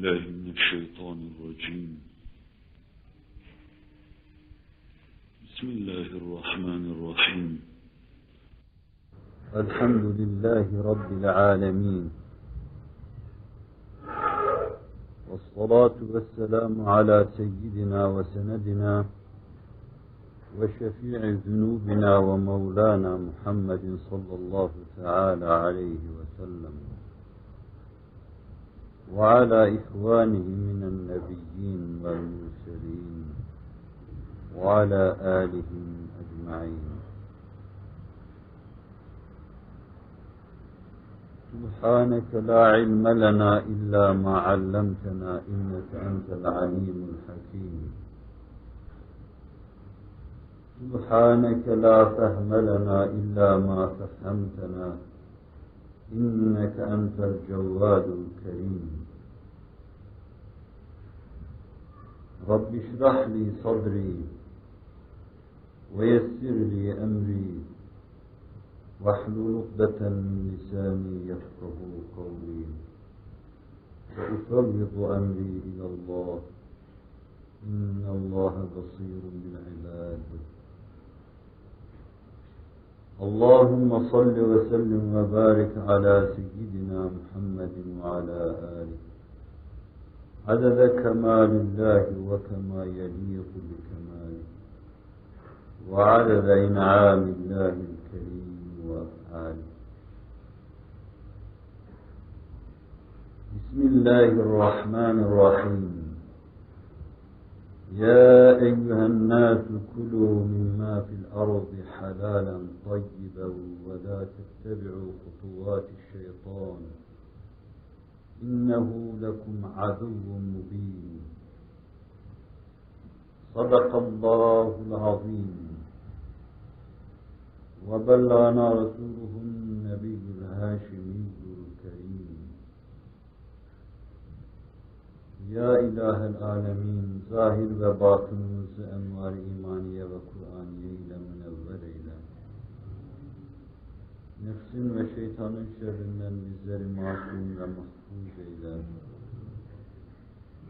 بالله من الشيطان الرجيم. بسم الله الرحمن الرحيم. الحمد لله رب العالمين. والصلاة والسلام على سيدنا وسندنا وشفيع ذنوبنا ومولانا محمد صلى الله تعالى عليه وسلم. وعلى إخوانه من النبيين والمرسلين وعلى آلهم أجمعين. سبحانك لا علم لنا إلا ما علمتنا إنك أنت العليم الحكيم. سبحانك لا فهم لنا إلا ما فهمتنا إنك أنت الجواد الكريم. رب اشرح لي صدري ويسر لي أمري واحلل عقدة من لساني يفقه قولي. وأفوض أمري إلى الله. إن الله بصير بالعباد. اللهم صل وسلم وبارك على سيدنا محمد وعلى آله. عدد كمال الله وكما يليق بكماله. وعدد إنعام الله الكريم وأفعاله. بسم الله الرحمن الرحيم. يا أيها الناس كلوا مما في الأرض حلالا طيبا ولا تتبعوا خطوات الشيطان. إنه لكم عدو مبين. صدق الله العظيم. وبلغنا رسوله النبي الهاشمي. Ya İlahel Alemin, zahir ve batınımızı envar imaniye ve Kur'aniye ile münevver eyle. Nefsin ve şeytanın şerrinden bizleri masum ve mahfuz eyle.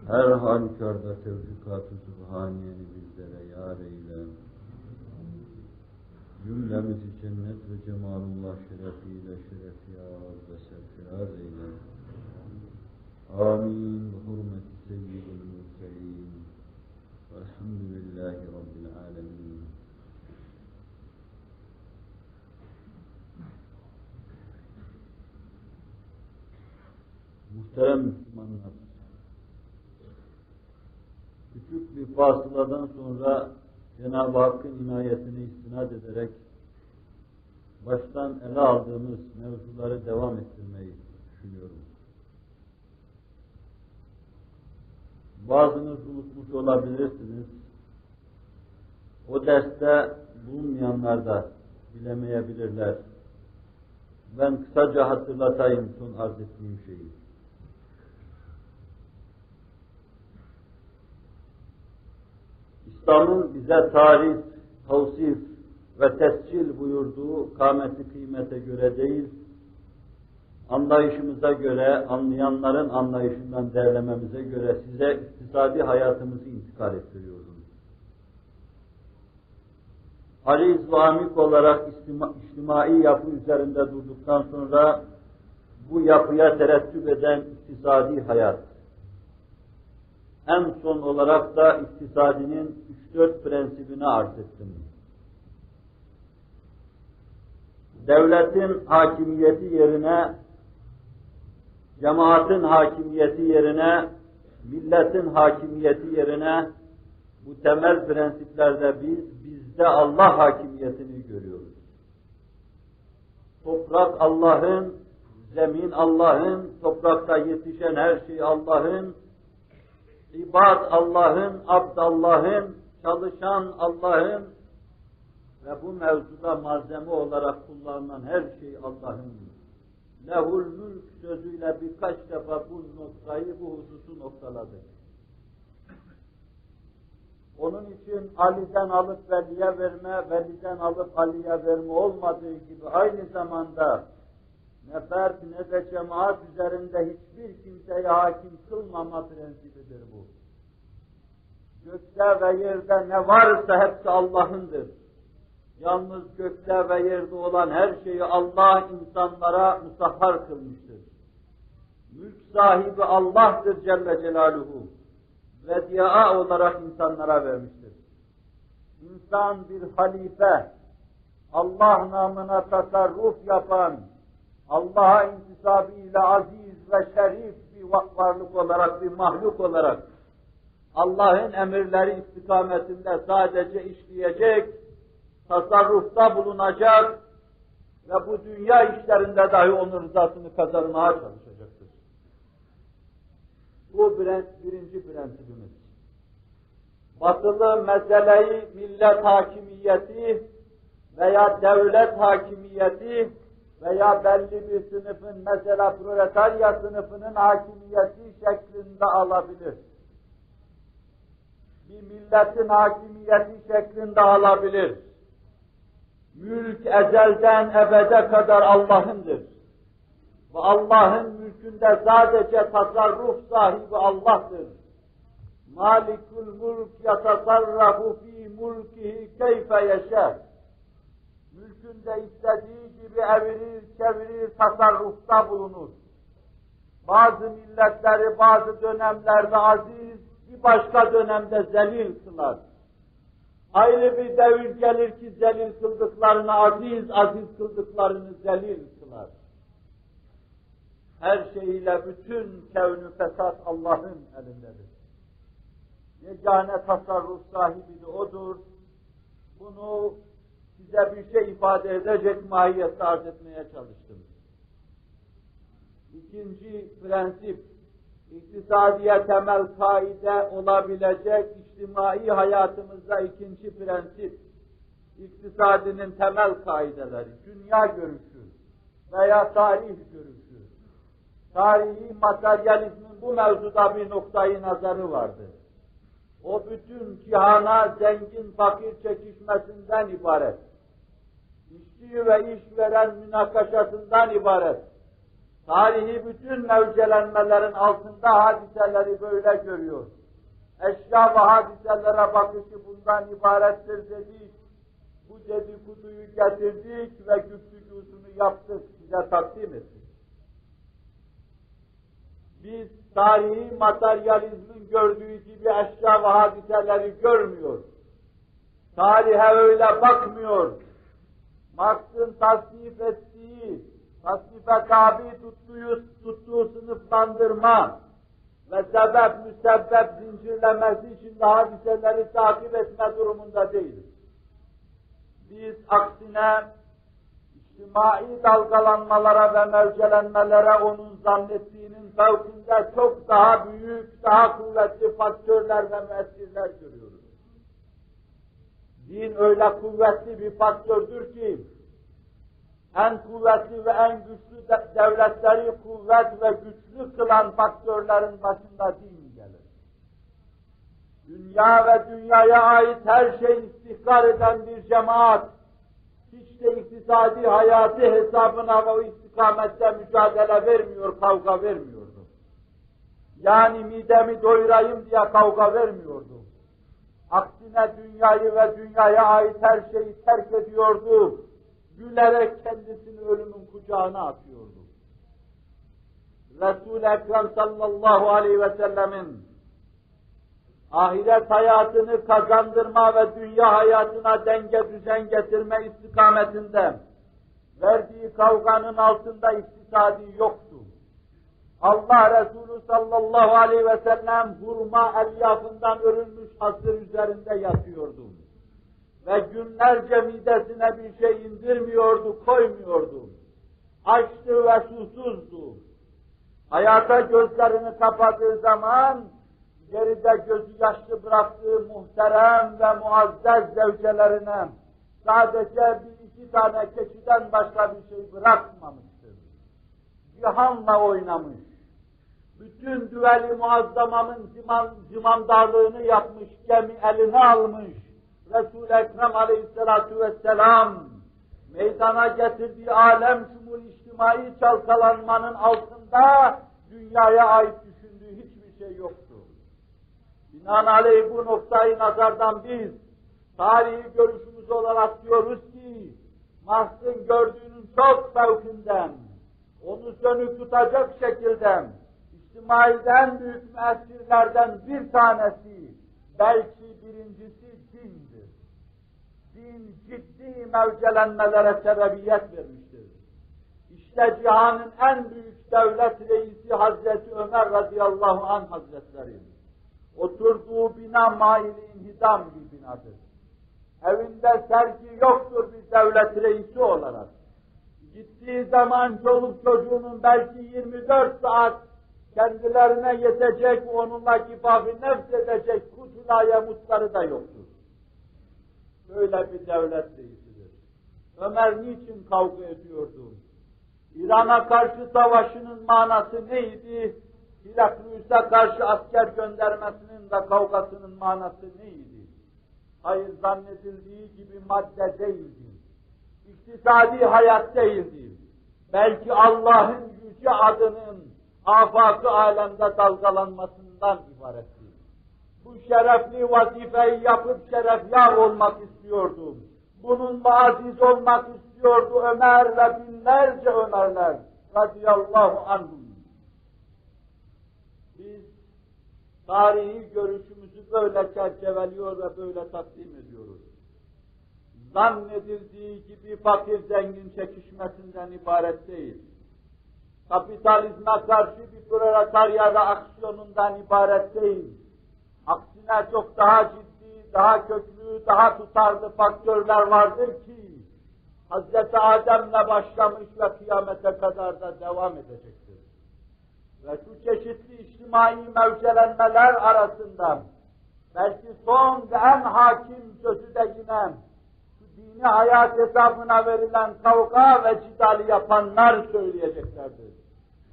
Her halükarda tevfikat-ı subhaniyeni bizlere yar eyle. Cümlemizi cennet ve cemalullah şerefiyle şerefiyar ve serfiraz eyle. آمين بحرمة سيد المرسلين والحمد لله رب العالمين Muhterem Müslümanlar, küçük bir fasıladan sonra Cenab-ı Hakk'ın inayetine istinad ederek baştan ele aldığımız mevzuları devam ettirmeyi düşünüyorum. Bazınız unutmuş olabilirsiniz. O derste bulunmayanlar da bilemeyebilirler. Ben kısaca hatırlatayım son arz ettiğim şeyi. İslam'ın bize tarih, tavsif ve tescil buyurduğu kâmeti kıymete göre değil, anlayışımıza göre, anlayanların anlayışından derlememize göre size iktisadi hayatımızı intikal ettiriyordum. Ariz ve olarak istima, içtimai yapı üzerinde durduktan sonra bu yapıya terettüp eden iktisadi hayat, en son olarak da iktisadinin 3-4 prensibini arz ettim. Devletin hakimiyeti yerine cemaatin hakimiyeti yerine, milletin hakimiyeti yerine bu temel prensiplerde biz, bizde Allah hakimiyetini görüyoruz. Toprak Allah'ın, zemin Allah'ın, toprakta yetişen her şey Allah'ın, ibad Allah'ın, abd Allah'ın, çalışan Allah'ın ve bu mevzuda malzeme olarak kullanılan her şey Allah'ın lehul mülk sözüyle birkaç defa bu noktayı, bu hususu noktaladı. Onun için Ali'den alıp Veli'ye verme, Veli'den alıp Ali'ye verme olmadığı gibi aynı zamanda ne fert ne de cemaat üzerinde hiçbir kimseye hakim kılmama prensibidir bu. Gökte ve yerde ne varsa hepsi Allah'ındır. Yalnız gökte ve yerde olan her şeyi Allah insanlara musahhar kılmıştır. Mülk sahibi Allah'tır Celle Celaluhu. Ve diya olarak insanlara vermiştir. İnsan bir halife, Allah namına tasarruf yapan, Allah'a intisabıyla aziz ve şerif bir varlık olarak, bir mahluk olarak Allah'ın emirleri istikametinde sadece işleyecek, tasarrufta bulunacak ve bu dünya işlerinde dahi onun rızasını kazanmaya çalışacaktır. Bu birinci prensibimiz. Batılı meseleyi millet hakimiyeti veya devlet hakimiyeti veya belli bir sınıfın mesela proletarya sınıfının hakimiyeti şeklinde alabilir. Bir milletin hakimiyeti şeklinde alabilir. Mülk ezelden ebede kadar Allah'ındır. Ve Allah'ın mülkünde sadece tasarruf sahibi Allah'tır. Malikul mulk yatasarrafu fi mulkihi keyfe yeşer. Mülkünde istediği gibi evirir, çevirir, tasarrufta bulunur. Bazı milletleri bazı dönemlerde aziz, bir başka dönemde zelil kılar. Ayrı bir devir gelir ki zelil kıldıklarını aziz, aziz kıldıklarını zelil kılar. Her şeyiyle bütün kevnü fesat Allah'ın elindedir. Yegane tasarruf sahibi de O'dur. Bunu size bir şey ifade edecek mahiyette arz etmeye çalıştım. İkinci prensip, iktisadiye temel kaide olabilecek içtimai hayatımızda ikinci prensip, iktisadinin temel kaideleri, dünya görüşü veya tarih görüşü. Tarihi materyalizmin bu mevzuda bir noktayı nazarı vardır. O bütün kihana zengin fakir çekişmesinden ibaret. İşçi ve işveren münakaşasından ibaret. Tarihi bütün mevcelenmelerin altında hadiseleri böyle görüyor. Eşya ve hadiselere bakışı bundan ibarettir dedik. Bu dedikoduyu getirdik ve güftücüsünü yaptık, size takdim ettik. Biz tarihi materyalizmin gördüğü gibi eşya ve hadiseleri görmüyor. Tarihe öyle bakmıyor. Marx'ın tasnif ettiği, tasnife tabi tuttuğu, tuttuğu sınıflandırma ve sebep müsebbep zincirlemesi için hadiseleri takip etme durumunda değiliz. Biz aksine içtimai dalgalanmalara ve mevcelenmelere onun zannettiğinin fevkinde çok daha büyük, daha kuvvetli faktörler ve müessirler görüyoruz. Din öyle kuvvetli bir faktördür ki, en kuvvetli ve en güçlü devletleri kuvvet ve güçlü kılan faktörlerin başında din gelir. Dünya ve dünyaya ait her şey istihkar eden bir cemaat, hiç de iktisadi hayatı hesabına ve o istikamette mücadele vermiyor, kavga vermiyordu. Yani midemi doyurayım diye kavga vermiyordu. Aksine dünyayı ve dünyaya ait her şeyi terk ediyordu. Gülerek kendisini ölümün kucağına atıyordu. Resul-i Ekrem sallallahu aleyhi ve sellemin ahiret hayatını kazandırma ve dünya hayatına denge düzen getirme istikametinde verdiği kavganın altında iktisadi yoktu. Allah Resulü sallallahu aleyhi ve sellem hurma elyafından örülmüş hasır üzerinde yatıyordu. Ve günlerce midesine bir şey indirmiyordu, koymuyordu. Açtı ve susuzdu. Hayata gözlerini kapadığı zaman geride gözü yaşlı bıraktığı muhterem ve muazzez zevcelerine sadece bir iki tane keçiden başka bir şey bırakmamıştır. Cihanla oynamış. Bütün düveli muazzamamın zimam, zimamdarlığını yapmış, gemi eline almış. Resul-i Ekrem aleyhissalatu vesselam meydana getirdiği alem şumul içtimai çalkalanmanın altında dünyaya ait düşündüğü hiçbir şey yoktu. Binaenaleyh bu noktayı nazardan biz tarihi görüşümüz olarak diyoruz ki Marx'ın gördüğünün çok fevkinden, onu sönük tutacak şekilde içtimaiden büyük müessirlerden bir tanesi, belki birincisi. Din ciddi mevcelenmelere sebebiyet vermiştir. İşte cihanın en büyük devlet reisi Hazreti Ömer radıyallahu anh hazretleri. Oturduğu bina maili inhidam bir binadır. Evinde sergi yoktur bir devlet reisi olarak. Gittiği zaman çoluk çocuğunun belki 24 saat kendilerine yetecek, onunla kifafı nefs edecek kutulaya mutları da yoktur. Böyle bir devlet reisidir. Ömer niçin kavga ediyordu? İran'a karşı savaşının manası neydi? Hilaflüs'e karşı asker göndermesinin de kavgasının manası neydi? Hayır zannedildiği gibi madde değildi. İktisadi hayat değildi. Belki Allah'ın yüce adının afakı alemde dalgalanmasından ibaretti. Bu şerefli vazifeyi yapıp şerefyar olmak istiyordum. Bunun aziz olmak istiyordu Ömer ve binlerce Ömerler radıyallahu anhum. Biz tarihi görüşümüzü böyle çerçeveliyor ve böyle takdim ediyoruz. Zannedildiği gibi fakir zengin çekişmesinden ibaret değil. Kapitalizme karşı bir proletarya aksiyonundan ibaret değil. Aksine çok daha ciddi, daha köklü, daha tutarlı faktörler vardır ki Hz. Adem'le başlamış ve kıyamete kadar da devam edecektir. Ve şu çeşitli içtimai mevcelenmeler arasında belki son ve en hakim sözü de yine dini hayat hesabına verilen kavga ve cidali yapanlar söyleyeceklerdir.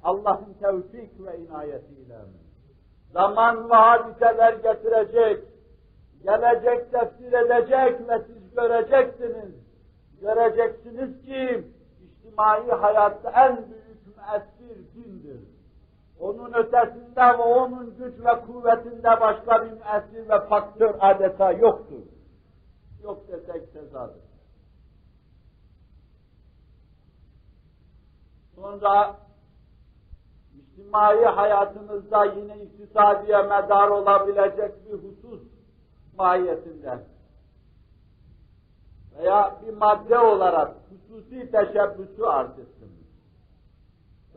Allah'ın tevfik ve inayetiyle zaman ve hadiseler getirecek, gelecek tefsir edecek ve siz göreceksiniz. Göreceksiniz ki içtimai hayatta en büyük müessir dindir. Onun ötesinde ve onun güç ve kuvvetinde başka bir müessir ve faktör adeta yoktur. Yok desek tezadır. Sonra içtimai hayatımızda yine iktisadiye medar olabilecek bir husus mahiyetinde veya bir madde olarak hususi teşebbüsü arz ettim.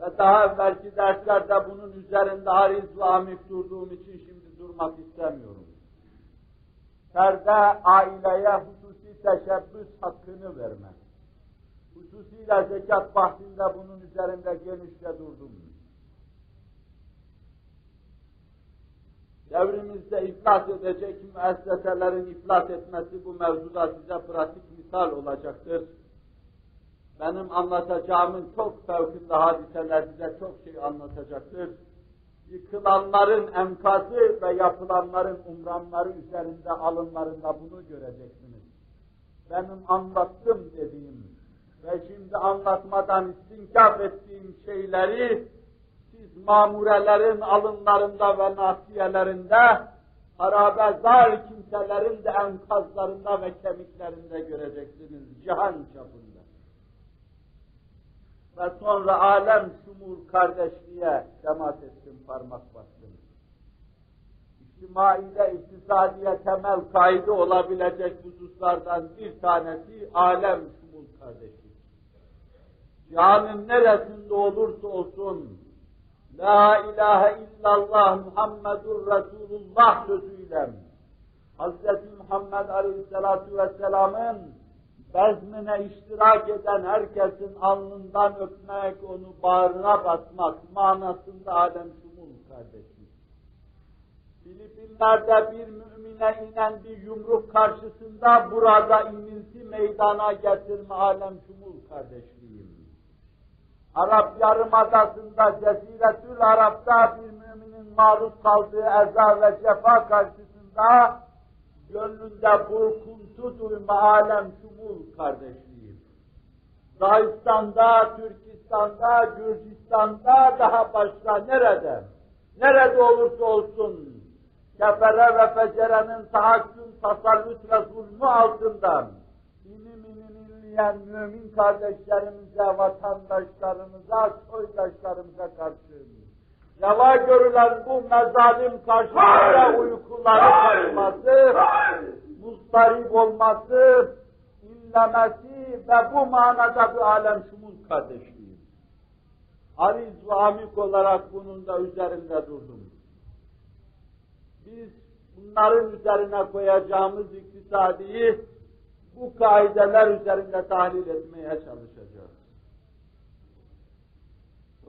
Ve daha evvelki derslerde bunun üzerinde hariz amik durduğum için şimdi durmak istemiyorum. Ferde aileye hususi teşebbüs hakkını vermek. Hususiyle zekat bahsinde bunun üzerinde genişçe durdum. Devrimizde iflas edecek müesseselerin iflas etmesi bu mevzuda size pratik misal olacaktır. Benim anlatacağımın çok fevkinde hadiseler size çok şey anlatacaktır. Yıkılanların enkazı ve yapılanların umranları üzerinde alınlarında bunu göreceksiniz. Benim anlattım dediğim ve şimdi anlatmadan istinkaf ettiğim şeyleri mamurelerin alınlarında ve nasiyelerinde, harabe zar kimselerin de enkazlarında ve kemiklerinde göreceksiniz cihan çapında. Ve sonra alem şumul kardeşliğe temas ettim, parmak bastım. İçtimaide, iktisadiye temel kaydı olabilecek hususlardan bir tanesi alem şumul kardeşlik. Cihanın neresinde olursa olsun, La ilahe illallah Muhammedur Resulullah sözüyle Hz. Muhammed Aleyhisselatü Vesselam'ın bezmine iştirak eden herkesin alnından öpmek, onu bağrına basmak manasında alem şumul kardeşim. Filipinler'de bir mümine inen bir yumruk karşısında burada inilti meydana getirme alem şumul kardeşliğim. Arap Yarımadası'nda Ceziretül Arap'ta bir müminin maruz kaldığı eza ve cefa karşısında gönlünde burkuntu duyma alem şumul kardeşliğim. Dağistan'da, Türkistan'da, Gürcistan'da, daha başka nerede? Nerede olursa olsun, kefere ve fecerenin tahakküm, tasallut ve zulmü altından, inim inleyen mümin kardeşlerimize, vatandaşlarımıza, soydaşlarımıza karşı, reva görülen bu mezalim karşısında uykuları kaçması, muzdarip olması, inlemesi ve bu manada bir alem şumul kardeşliği. Ariz ve amik olarak bunun da üzerinde durdum. Biz bunların üzerine koyacağımız iktisadiyi bu kaideler üzerinde tahlil etmeye çalışacağız.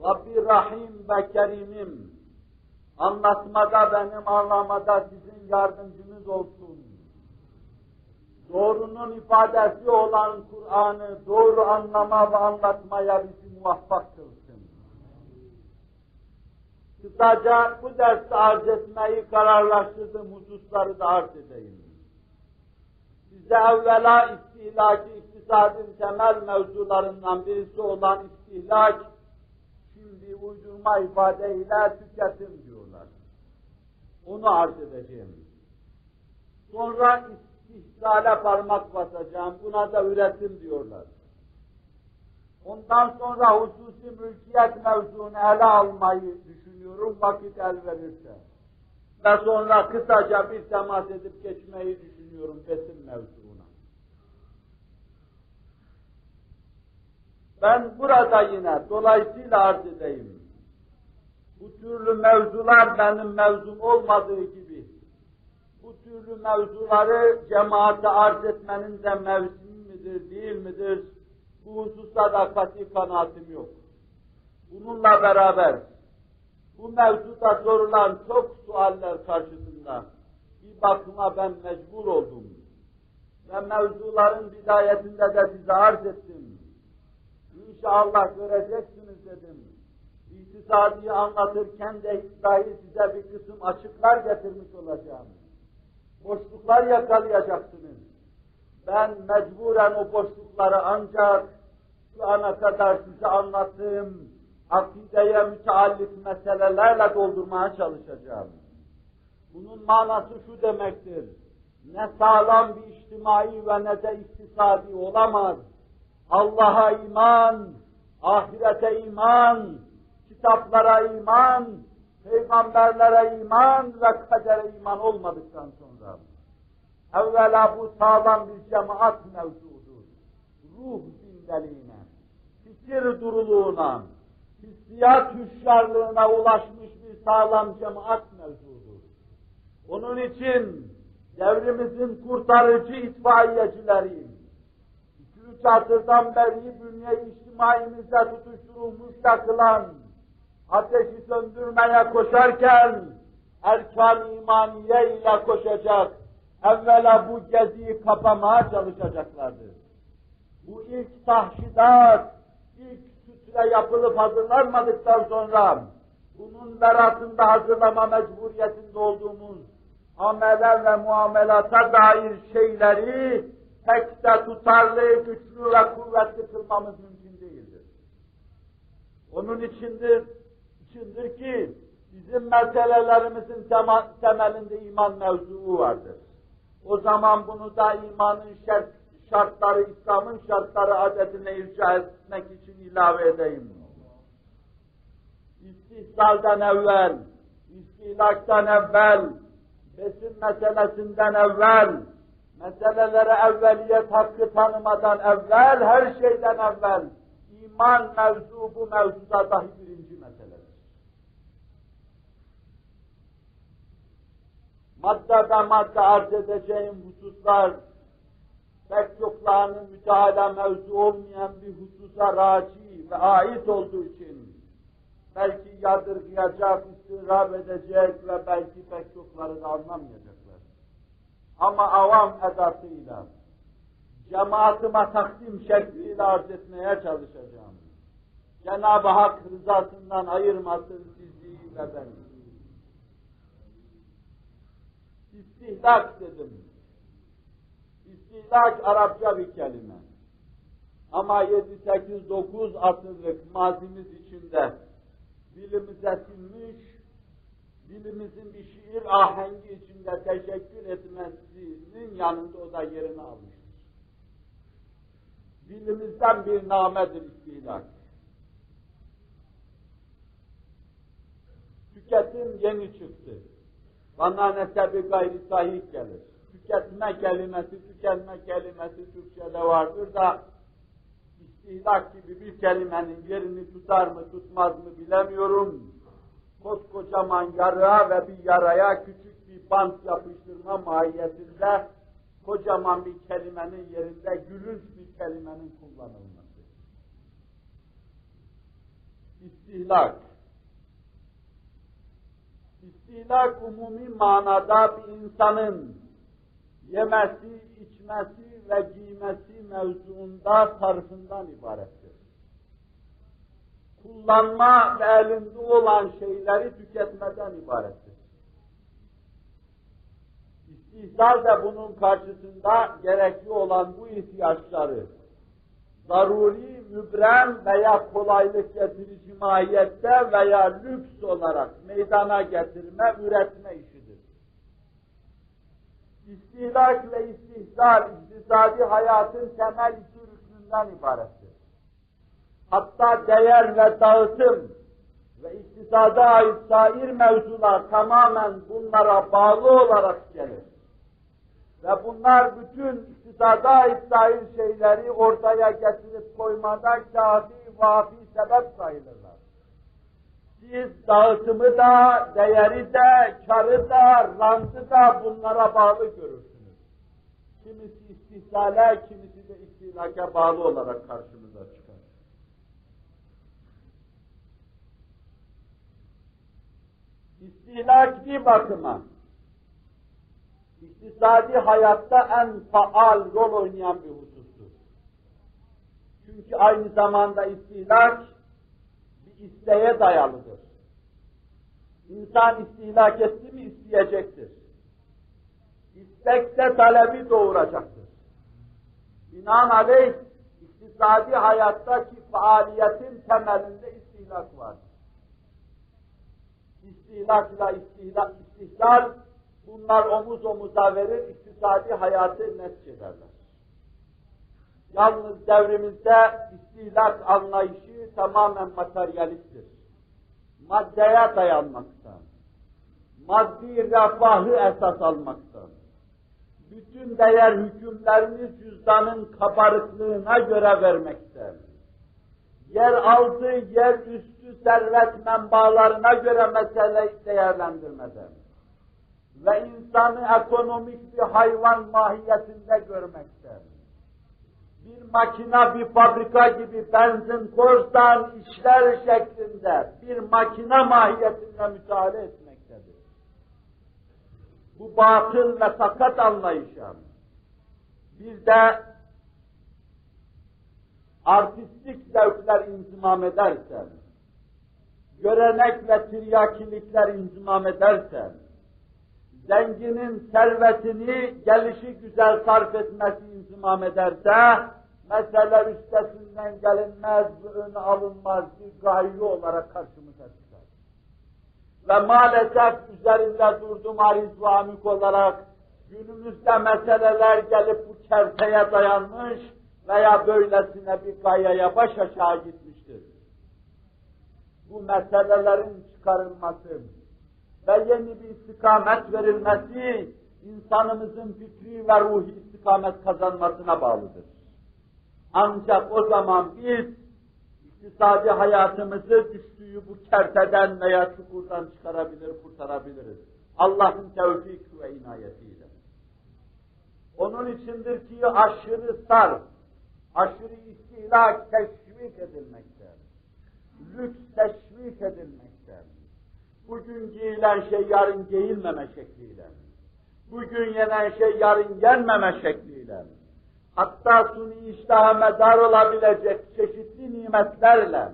Rabbi Rahim ve Kerim'im anlatmada benim anlamada sizin yardımcınız olsun. Doğrunun ifadesi olan Kur'an'ı doğru anlama ve anlatmaya bizi muvaffak kılsın. Kısaca bu dersi arz etmeyi kararlaştırdığım hususları da arz edeyim. Size evvela istihlaki iktisadın temel mevzularından birisi olan istihlak, şimdi uydurma ifadeyle tüketim diyorlar. Onu arz edeceğim. Sonra istihsale parmak basacağım, buna da üretim diyorlar. Ondan sonra hususi mülkiyet mevzunu ele almayı düşünüyorum vakit el verirse. Ve sonra kısaca bir temas edip geçmeyi düşünüyorum besin mevzuna. Ben burada yine dolayısıyla arz edeyim. Bu türlü mevzular benim mevzum olmadığı gibi, bu türlü mevzuları cemaate arz etmenin de mevsimi midir, değil midir? Bu hususta da kat'i kanaatim yok. Bununla beraber bu mevzuda sorulan çok sualler karşısında bakıma ben mecbur oldum. Ve mevzuların bidayetinde de size arz ettim. İnşallah göreceksiniz dedim. İktisadi anlatırken de dahi size bir kısım açıklar getirmiş olacağım. Boşluklar yakalayacaksınız. Ben mecburen o boşlukları ancak şu ana kadar size anlattığım akideye müteallik meselelerle doldurmaya çalışacağım. Bunun manası şu demektir. Ne sağlam bir içtimai ve ne de iktisadi olamaz. Allah'a iman, ahirete iman, kitaplara iman, peygamberlere iman ve kadere iman olmadıktan sonra evvela bu sağlam bir cemaat mevzudur. Ruh zindeliğine, fikir duruluğuna, hissiyat hüşyarlığına ulaşmış bir sağlam cemaat mevzudur. Onun için devrimizin kurtarıcı itfaiyecileri, iki üç asırdan beri bünye içtimaimizde tutuşturulmuş yakılan, ateşi söndürmeye koşarken, erkan imaniye ile koşacak, evvela bu geziyi kapamaya çalışacaklardır. Bu ilk tahşidat, ilk sütre yapılıp hazırlanmadıktan sonra, bunun beratında hazırlama mecburiyetinde olduğumuz amele ve muamelata dair şeyleri tek de tutarlı, güçlü ve kuvvetli kılmamız mümkün değildir. Onun içindir, içindir ki bizim meselelerimizin temelinde iman mevzuu vardır. O zaman bunu da imanın şart, şartları, İslam'ın şartları adetine irca etmek için ilave edeyim. İstihsalden evvel, istihlaktan evvel, besin meselesinden evvel, meselelere evveliyet hakkı tanımadan evvel, her şeyden evvel, iman mevzu bu mevzuda dahi birinci meseledir. Madde ve madde arz edeceğim hususlar, pek çoklarının müteala mevzu olmayan bir hususa raci ve ait olduğu için, belki yadırgayacak, istirab edecek ve belki pek çokları da anlamayacaklar. Ama avam edasıyla, cemaatıma takdim şekliyle arz etmeye çalışacağım. Cenab-ı Hak rızasından ayırmasın sizi ve beni. İstihlak dedim. İstihlak Arapça bir kelime. Ama 7, 8, 9 asırlık mazimiz içinde dilimize sinmiş, dilimizin bir şiir ahengi içinde teşekkür etmesinin yanında o da yerini almıştır. Dilimizden bir namedir istihlak. Tüketim yeni çıktı. Bana nesebi gayri sahih gelir. Tüketme kelimesi, tükenme kelimesi Türkçe'de vardır da istihlak gibi bir kelimenin yerini tutar mı tutmaz mı bilemiyorum. Koskocaman yarığa ve bir yaraya küçük bir bant yapıştırma mahiyetinde kocaman bir kelimenin yerinde gülünç bir kelimenin kullanılması. İstihlak. İstihlak umumi manada bir insanın yemesi, içmesi ve giymesi mevzuunda sarfından ibarettir. Kullanma ve elinde olan şeyleri tüketmeden ibarettir. İstihzar da bunun karşısında gerekli olan bu ihtiyaçları zaruri, mübrem veya kolaylık getirici mahiyette veya lüks olarak meydana getirme, üretme işidir. İstihlak ve istihzar, iktisadi hayatın temel iki rüknünden ibarettir. Hatta değer ve dağıtım ve iktisada ait sair mevzular tamamen bunlara bağlı olarak gelir. Ve bunlar bütün iktisada ait sair şeyleri ortaya getirip koymada kafi, vafi sebep sayılırlar. Siz dağıtımı da, değeri de, karı da, rantı da bunlara bağlı görürsünüz. Kimisi istihsale, kimisi de istihlaka bağlı olarak karşımıza çıkar. İstihlak bir bakıma, iktisadi hayatta en faal rol oynayan bir husustur. Çünkü aynı zamanda istihlak bir isteğe dayalıdır. İnsan istihlak etti mi isteyecektir. İstekse talebi doğuracaktır. Binaenaleyh iktisadi hayattaki faaliyetin temelinde istihlak vardır. İstihlakla istihlak, istihlal bunlar omuz omuza verir, iktisadi hayatı neticederler. Yalnız devrimizde istihlak anlayışı tamamen materyalisttir. Maddeye dayanmaktan, maddi refahı esas almaktan, bütün değer hükümlerini cüzdanın kabarıklığına göre vermekten, yer altı, yer üstü servet menbaalarına göre meseleyi değerlendirmeden ve insanı ekonomik bir hayvan mahiyetinde görmekten, bir makina, bir fabrika gibi benzin korsan işler şeklinde bir makina mahiyetinde müteala etmektedir. Bu batıl ve sakat anlayışa bir de artistik zevkler inzimam edersen, görenek ve tiryakilikler inzimam edersen, zenginin servetini gelişi güzel sarf etmesi inzimam ederse, mesele üstesinden gelinmez, ön alınmaz bir gayrı olarak karşımıza çıkar. Ve maalesef üzerinde durdum ariz ve amik olarak günümüzde meseleler gelip bu kerteye dayanmış veya böylesine bir gayeye baş aşağı gitmiştir. Bu meselelerin çıkarılması ve yeni bir istikamet verilmesi insanımızın fikri ve ruhi istikamet kazanmasına bağlıdır. Ancak o zaman biz iktisadi hayatımızı düştüğü bu kerteden veya çukurdan çıkarabilir, kurtarabiliriz. Allah'ın tevfik ve inayetiyle. Onun içindir ki aşırı sarf, aşırı istihlak teşvik edilmekte. Lüks teşvik edilmekte. Bugün giyilen şey yarın giyilmeme şekliyle. Bugün yenen şey yarın yenmeme şekliyle hatta suni iştaha medar olabilecek çeşitli nimetlerle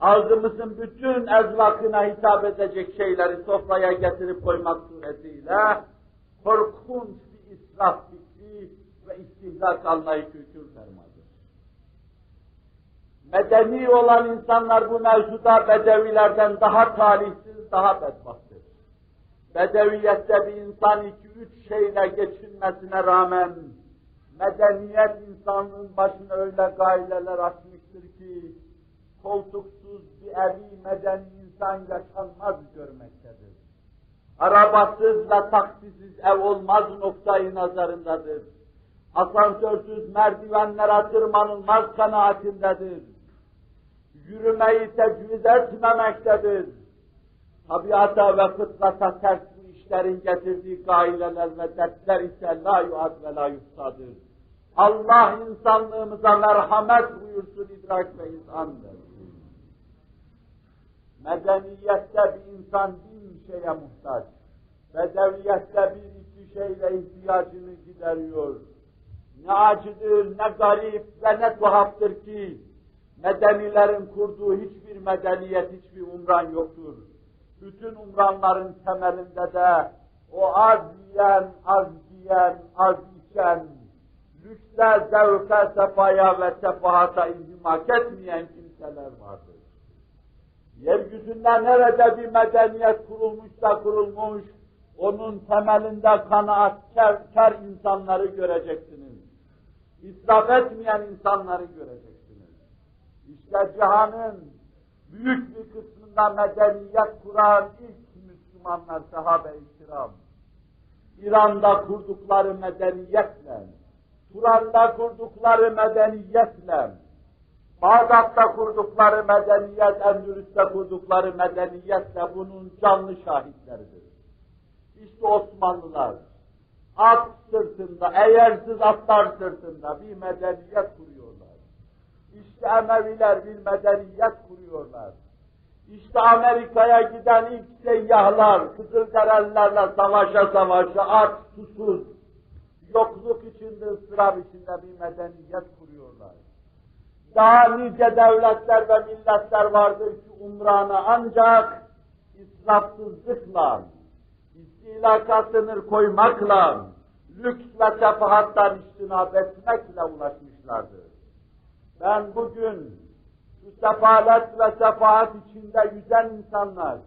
ağzımızın bütün ezvakına hitap edecek şeyleri sofraya getirip koymak suretiyle korkunç bir israf fikri ve istihlak anlayışı hüküm fermadır. Medeni olan insanlar bu mevzuda bedevilerden daha talihsiz, daha bedbahttır. Bedeviyette bir insan iki üç şeyle geçinmesine rağmen medeniyet insanlığın başına öyle gaileler açmıştır ki koltuksuz bir evi medeni insan yaşanmaz görmektedir. Arabasız ve taksisiz ev olmaz noktayı nazarındadır. Asansörsüz merdivenlere tırmanılmaz kanaatindedir. Yürümeyi tecviz etmemektedir. Tabiata ve fıtrata ters bu işlerin getirdiği gaileler ve dertler ise la yuad ve la yuftadır. Allah insanlığımıza merhamet buyursun idrak ve izandır. Medeniyette bir insan bin şeye muhtaç. Bedeviyette bir iki şeyle ihtiyacını gideriyor. Ne acıdır, ne garip ve ne tuhaftır ki medenilerin kurduğu hiçbir medeniyet, hiçbir umran yoktur. Bütün umranların temelinde de o az yiyen, az giyen, az içen, lükse, zevke, sefaya ve sefahata inhimak etmeyen kimseler vardır. Yeryüzünde nerede bir medeniyet kurulmuşsa kurulmuş, onun temelinde kanaatkar kar insanları göreceksiniz. İsraf etmeyen insanları göreceksiniz. İşte cihanın büyük bir kısmında medeniyet kuran ilk Müslümanlar sahabe-i kiram. İran'da kurdukları medeniyetle, Turan'da kurdukları medeniyetle, Bağdat'ta kurdukları medeniyet, Endülüs'te kurdukları medeniyetle bunun canlı şahitleridir. İşte Osmanlılar, at sırtında, eğersiz atlar sırtında bir medeniyet kuruyorlar. İşte Emeviler bir medeniyet kuruyorlar. İşte Amerika'ya giden ilk seyyahlar, Kızılderililerle savaşa savaşa, at, susuz, yokluk içinde, ıstırap içinde bir medeniyet kuruyorlar. Daha nice devletler ve milletler vardır ki umrana ancak israfsızlıkla, istilaka sınır koymakla, lüks ve sefahattan iştinab etmekle ulaşmışlardır. Ben bugün şu sefalet ve sefahat içinde yüzen insanlar,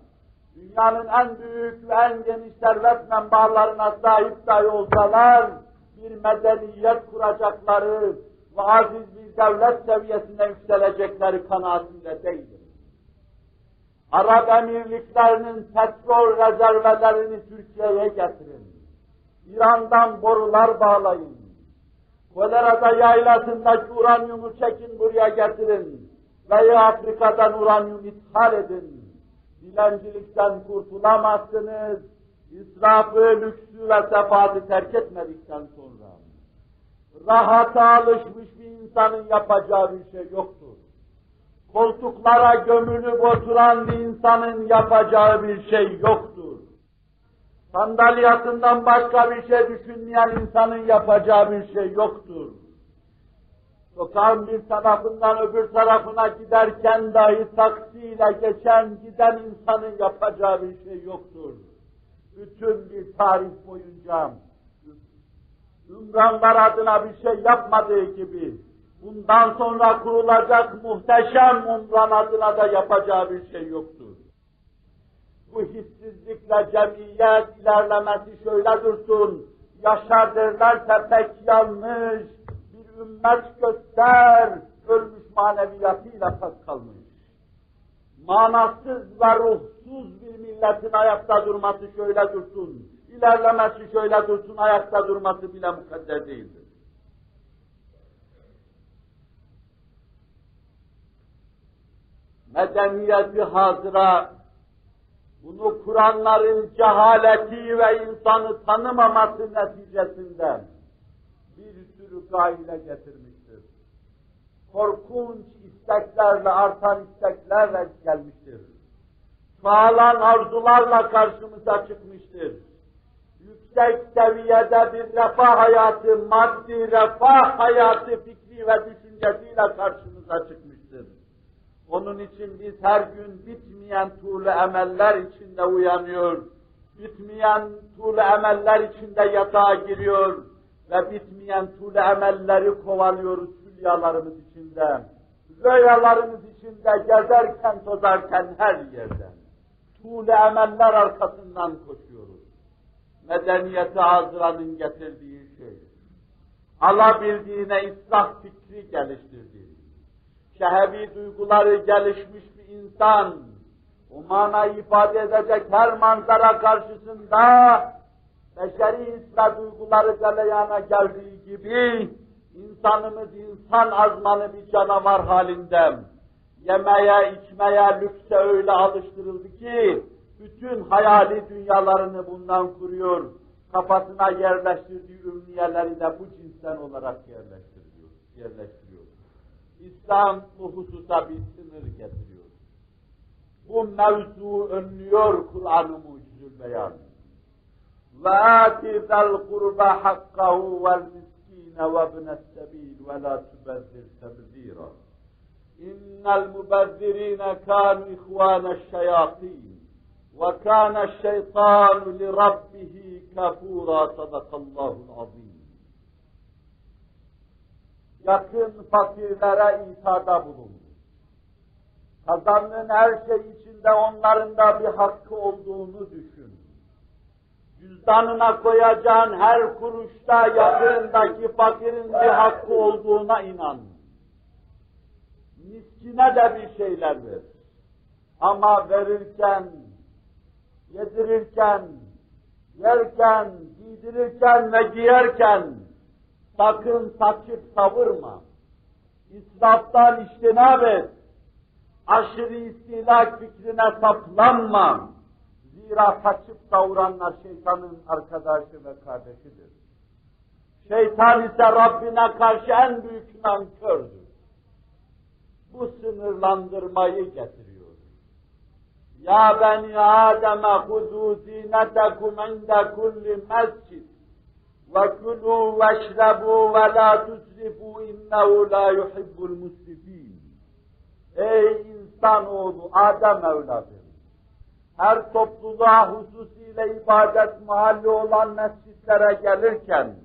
dünyanın en büyük ve en geniş servet menbaalarına sahip dahi olsalar, bir medeniyet kuracakları ve aziz bir devlet seviyesine yükselecekleri kanaatinde değilim. Arap emirliklerinin petrol rezervelerini Türkiye'ye getirin. İran'dan borular bağlayın. Kolerada yaylasındaki uranyumu çekin buraya getirin. Veya Afrika'dan uranyum ithal edin. Dilencilikten kurtulamazsınız. İsrafı, lüksü ve sefatı terk etmedikten sonra. Rahata alışmış bir insanın yapacağı bir şey yoktur. Koltuklara gömülüp oturan bir insanın yapacağı bir şey yoktur. Sandalyasından başka bir şey düşünmeyen insanın yapacağı bir şey yoktur. Sokağın bir tarafından öbür tarafına giderken dahi taksiyle geçen giden insanın yapacağı bir şey yoktur. Bütün bir tarih boyunca Ümranlar adına bir şey yapmadığı gibi bundan sonra kurulacak muhteşem umran adına da yapacağı bir şey yoktur. Bu hissizlikle cemiyet ilerlemesi şöyle dursun, yaşar pek yanlış, bir ümmet göster, ölmüş maneviyatıyla pas kalmış. Manasız ve ruhsuz bir milletin ayakta durması şöyle dursun, ilerlemesi şöyle dursun, ayakta durması bile mukadder değildir. Medeniyeti hazıra, bunu Kur'anların cehaleti ve insanı tanımaması neticesinden bir sürü gaile getirmiştir. Korkunç isteklerle, artan isteklerle gelmiştir. Çoğalan arzularla karşımıza çıkmıştır yüksek seviyede bir refah hayatı, maddi refah hayatı fikri ve düşüncesiyle karşımıza çıkmıştır. Onun için biz her gün bitmeyen tuğlu emeller içinde uyanıyor, bitmeyen tuğlu emeller içinde yatağa giriyor ve bitmeyen tuğlu emelleri kovalıyoruz hülyalarımız içinde. rüyalarımız içinde gezerken, tozarken her yerden, tuğle emeller arkasından koşuyoruz. Medeniyeti hazıranın getirdiği şey, alabildiğine ıslah fikri geliştirdi. Şehevi duyguları gelişmiş bir insan, o manayı ifade edecek her manzara karşısında beşeri his duyguları galeyana geldiği gibi insanımız insan azmanı bir canavar halinde yemeye, içmeye, lükse öyle alıştırıldı ki bütün hayali dünyalarını bundan kuruyor. Kafasına yerleştirdiği ümniyeleri de bu cinsten olarak yerleştiriyor. yerleştiriyor. İslam bu hususa bir sınır getiriyor. Bu mevzu önlüyor Kur'an-ı Mucizül Beyan. وآت ذا القربى حقه والمسكين وابن السبيل ولا تبذر تبذيرا إن المبذرين كانوا إخوان الشياطين وكان الشيطان لربه كفورا صدق الله العظيم Yakın fakirlere ithada bulundu. Kazandığın her şey içinde onların da bir hakkı olduğunu düşün cüzdanına koyacağın her kuruşta yakınındaki fakirin bir hakkı olduğuna inan. Miskine de bir şeyler ver. Ama verirken, yedirirken, yerken, giydirirken ve giyerken sakın saçıp savurma. İsraftan iştinab et. Aşırı istilak fikrine saplanma Zira kaçıp savuranlar şeytanın arkadaşı ve kardeşidir. Şeytan ise Rabbine karşı en büyük nankördür. Bu sınırlandırmayı getiriyor. Ya beni Adem'e hudu zinetekum inde kulli mescid veşrebu ve la tusrifu innehu la yuhibbul musrifin. Ey insanoğlu, Adem evladı! her topluluğa hususiyle ibadet mahalli olan mescitlere gelirken,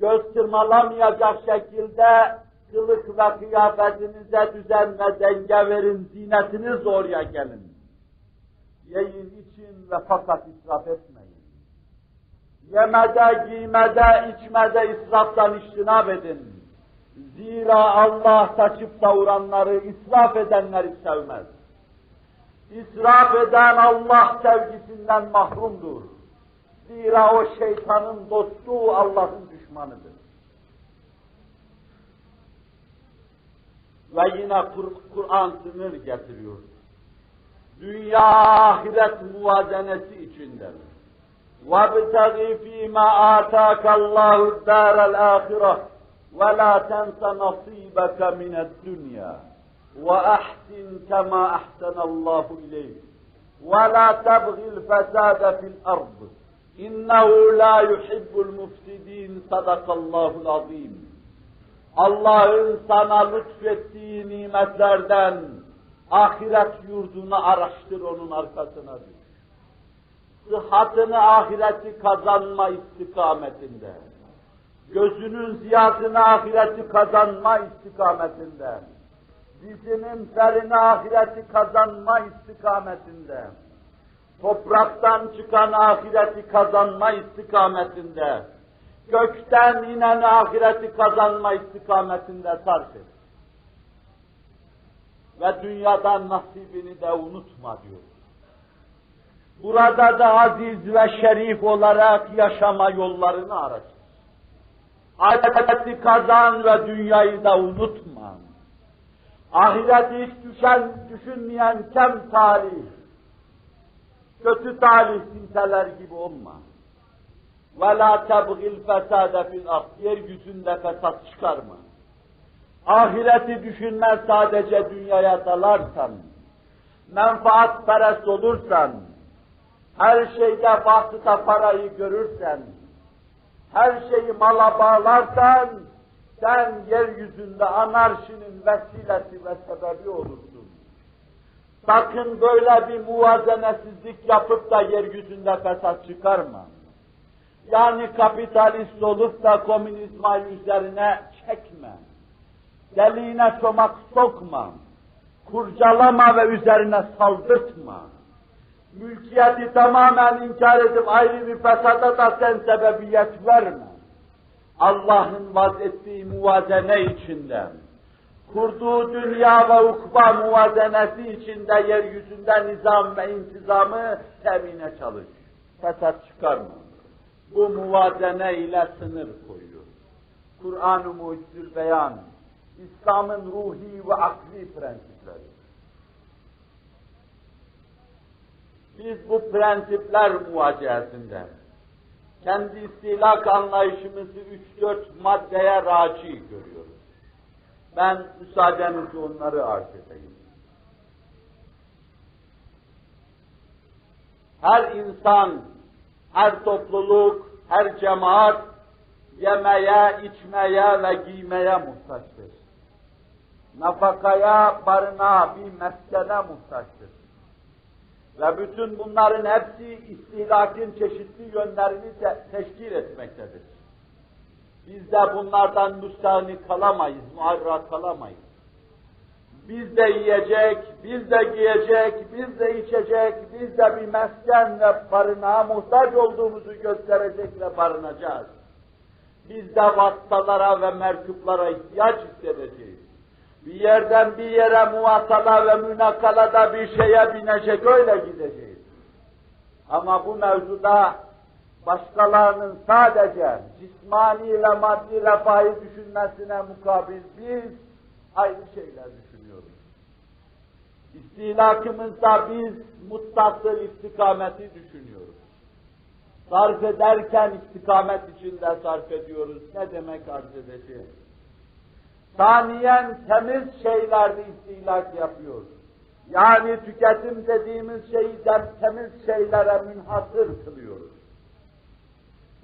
göz kırmalamayacak şekilde kılık ve kıyafetinize düzen ve denge verin, zinetiniz oraya gelin. Yiyin, için ve fakat israf etmeyin. Yemede, giymede, içmede israftan iştinab edin. Zira Allah saçıp savuranları, israf edenleri sevmez. İsraf eden Allah sevgisinden mahrumdur. Zira o şeytanın dostu Allah'ın düşmanıdır. Ve yine Kur'an sınır getiriyor. Dünya ahiret muvazenesi içindedir. وَابْتَغِ ف۪ي مَا آتَاكَ اللّٰهُ الدَّارَ الْآخِرَةِ وَلَا تَنْسَ نَصِيبَكَ مِنَ الدُّنْيَا وأحسن كما أحسن الله إليك ولا تبغي الفساد في الأرض إنه لا يحب المفسدين صدق الله العظيم Allah'ın sana lütfettiği nimetlerden ahiret yurdunu araştır onun arkasına düş. Sıhhatını ahireti kazanma istikametinde. Gözünün ziyadını ahireti kazanma istikametinde dizinin ferini ahireti kazanma istikametinde, topraktan çıkan ahireti kazanma istikametinde, gökten inen ahireti kazanma istikametinde sarf et. Ve dünyadan nasibini de unutma diyor Burada da aziz ve şerif olarak yaşama yollarını araştır. Ahireti kazan ve dünyayı da unutma. Ahireti hiç düşen, düşünmeyen kem talih, kötü talih kimseler gibi olma. وَلَا تَبْغِ الْفَسَادَ فِي الْأَرْضِ Yeryüzünde fesat çıkarma. Ahireti düşünme sadece dünyaya dalarsan, menfaat perest olursan, her şeyde bahsıta parayı görürsen, her şeyi mala bağlarsan, sen yeryüzünde anarşinin vesilesi ve sebebi olursun. Sakın böyle bir muvazenesizlik yapıp da yeryüzünde fesat çıkarma. Yani kapitalist olup da komünizma üzerine çekme. deliğine çomak sokma, kurcalama ve üzerine saldırtma. Mülkiyeti tamamen inkar edip ayrı bir fesada da sen sebebiyet verme. Allah'ın vaz ettiği muvazene içinde, kurduğu dünya ve ukba muvazenesi içinde yeryüzünde nizam ve intizamı temine çalış. Fesat çıkarma. Bu muvazene ile sınır koyuyor. Kur'an-ı Mucizül Beyan, İslam'ın ruhi ve akli prensipleri. Biz bu prensipler muvaciyetinde kendi istilak anlayışımızı üç dört maddeye raci görüyoruz. Ben müsaadenizle onları arz edeyim. Her insan, her topluluk, her cemaat yemeye, içmeye ve giymeye muhtaçtır. Nafakaya, barınağa, bir meskene muhtaçtır. Ve bütün bunların hepsi istihlakın çeşitli yönlerini te teşkil etmektedir. Biz de bunlardan müstahni kalamayız, muharra kalamayız. Biz de yiyecek, biz de giyecek, biz de içecek, biz de bir mesken ve barınağa muhtaç olduğumuzu gösterecek ve barınacağız. Biz de vasıtalara ve merkuplara ihtiyaç hissedeceğiz. Bir yerden bir yere muvatala ve münakalada bir şeye binecek öyle gideceğiz. Ama bu mevzuda başkalarının sadece cismani ve maddi refahı düşünmesine mukabil biz ayrı şeyler düşünüyoruz. İstilakımızda biz muttasıl istikameti düşünüyoruz. Sarf ederken istikamet içinde sarf ediyoruz. Ne demek arz edeceğim? Saniyen temiz şeylerde istilak yapıyoruz. Yani tüketim dediğimiz şeyi temiz şeylere münhasır kılıyoruz.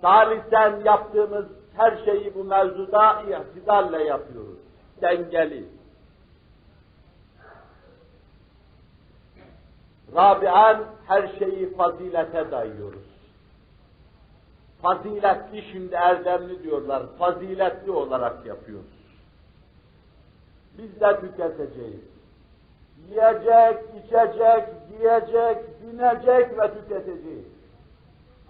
Salisen yaptığımız her şeyi bu mevzuda ihtidalle yapıyoruz. Dengeli. Rabian her şeyi fazilete dayıyoruz. Faziletli şimdi erdemli diyorlar. Faziletli olarak yapıyoruz. Biz de tüketeceğiz. Yiyecek, içecek, giyecek, binecek ve tüketeceğiz.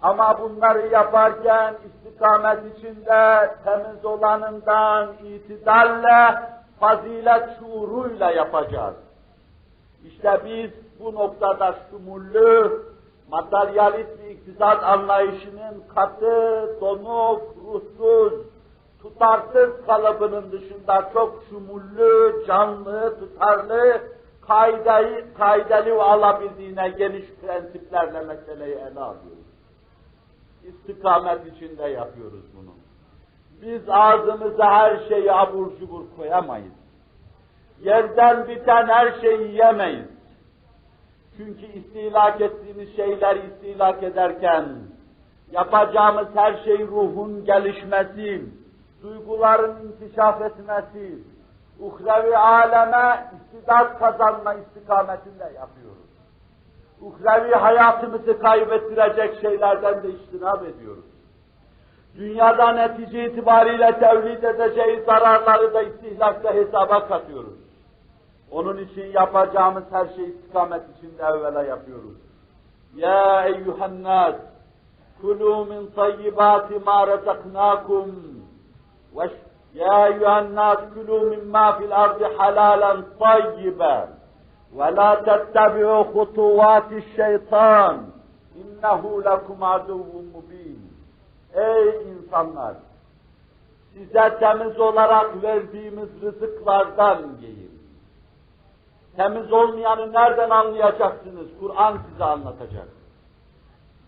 Ama bunları yaparken istikamet içinde temiz olanından itidalle, fazilet şuuruyla yapacağız. İşte biz bu noktada şumullü, materyalist bir iktisat anlayışının katı, donuk, ruhsuz, tutarsız kalıbının dışında çok şumullü, canlı, tutarlı, kaidayı, kaideli ve alabildiğine geniş prensiplerle meseleyi ele alıyoruz. İstikamet içinde yapıyoruz bunu. Biz ağzımıza her şeyi abur cubur koyamayız. Yerden biten her şeyi yemeyiz. Çünkü istilak ettiğimiz şeyler istilak ederken yapacağımız her şey ruhun gelişmesi, duyguların inkişaf etmesi, uhrevi aleme istidat kazanma istikametinde yapıyoruz. Uhrevi hayatımızı kaybettirecek şeylerden de iştinab ediyoruz. Dünyada netice itibariyle tevlid edeceği zararları da istihlakta hesaba katıyoruz. Onun için yapacağımız her şey istikamet içinde evvela yapıyoruz. Ya eyyühen nas, kulu min tayyibati ma razaknakum يا أيها الناس كلوا مما في الأرض حلالا طيبا ولا تتبعوا خطوات الشيطان إنه لكم عدو مبين Ey insanlar! Size temiz olarak verdiğimiz rızıklardan yiyin. Temiz olmayanı nereden anlayacaksınız? Kur'an size anlatacak.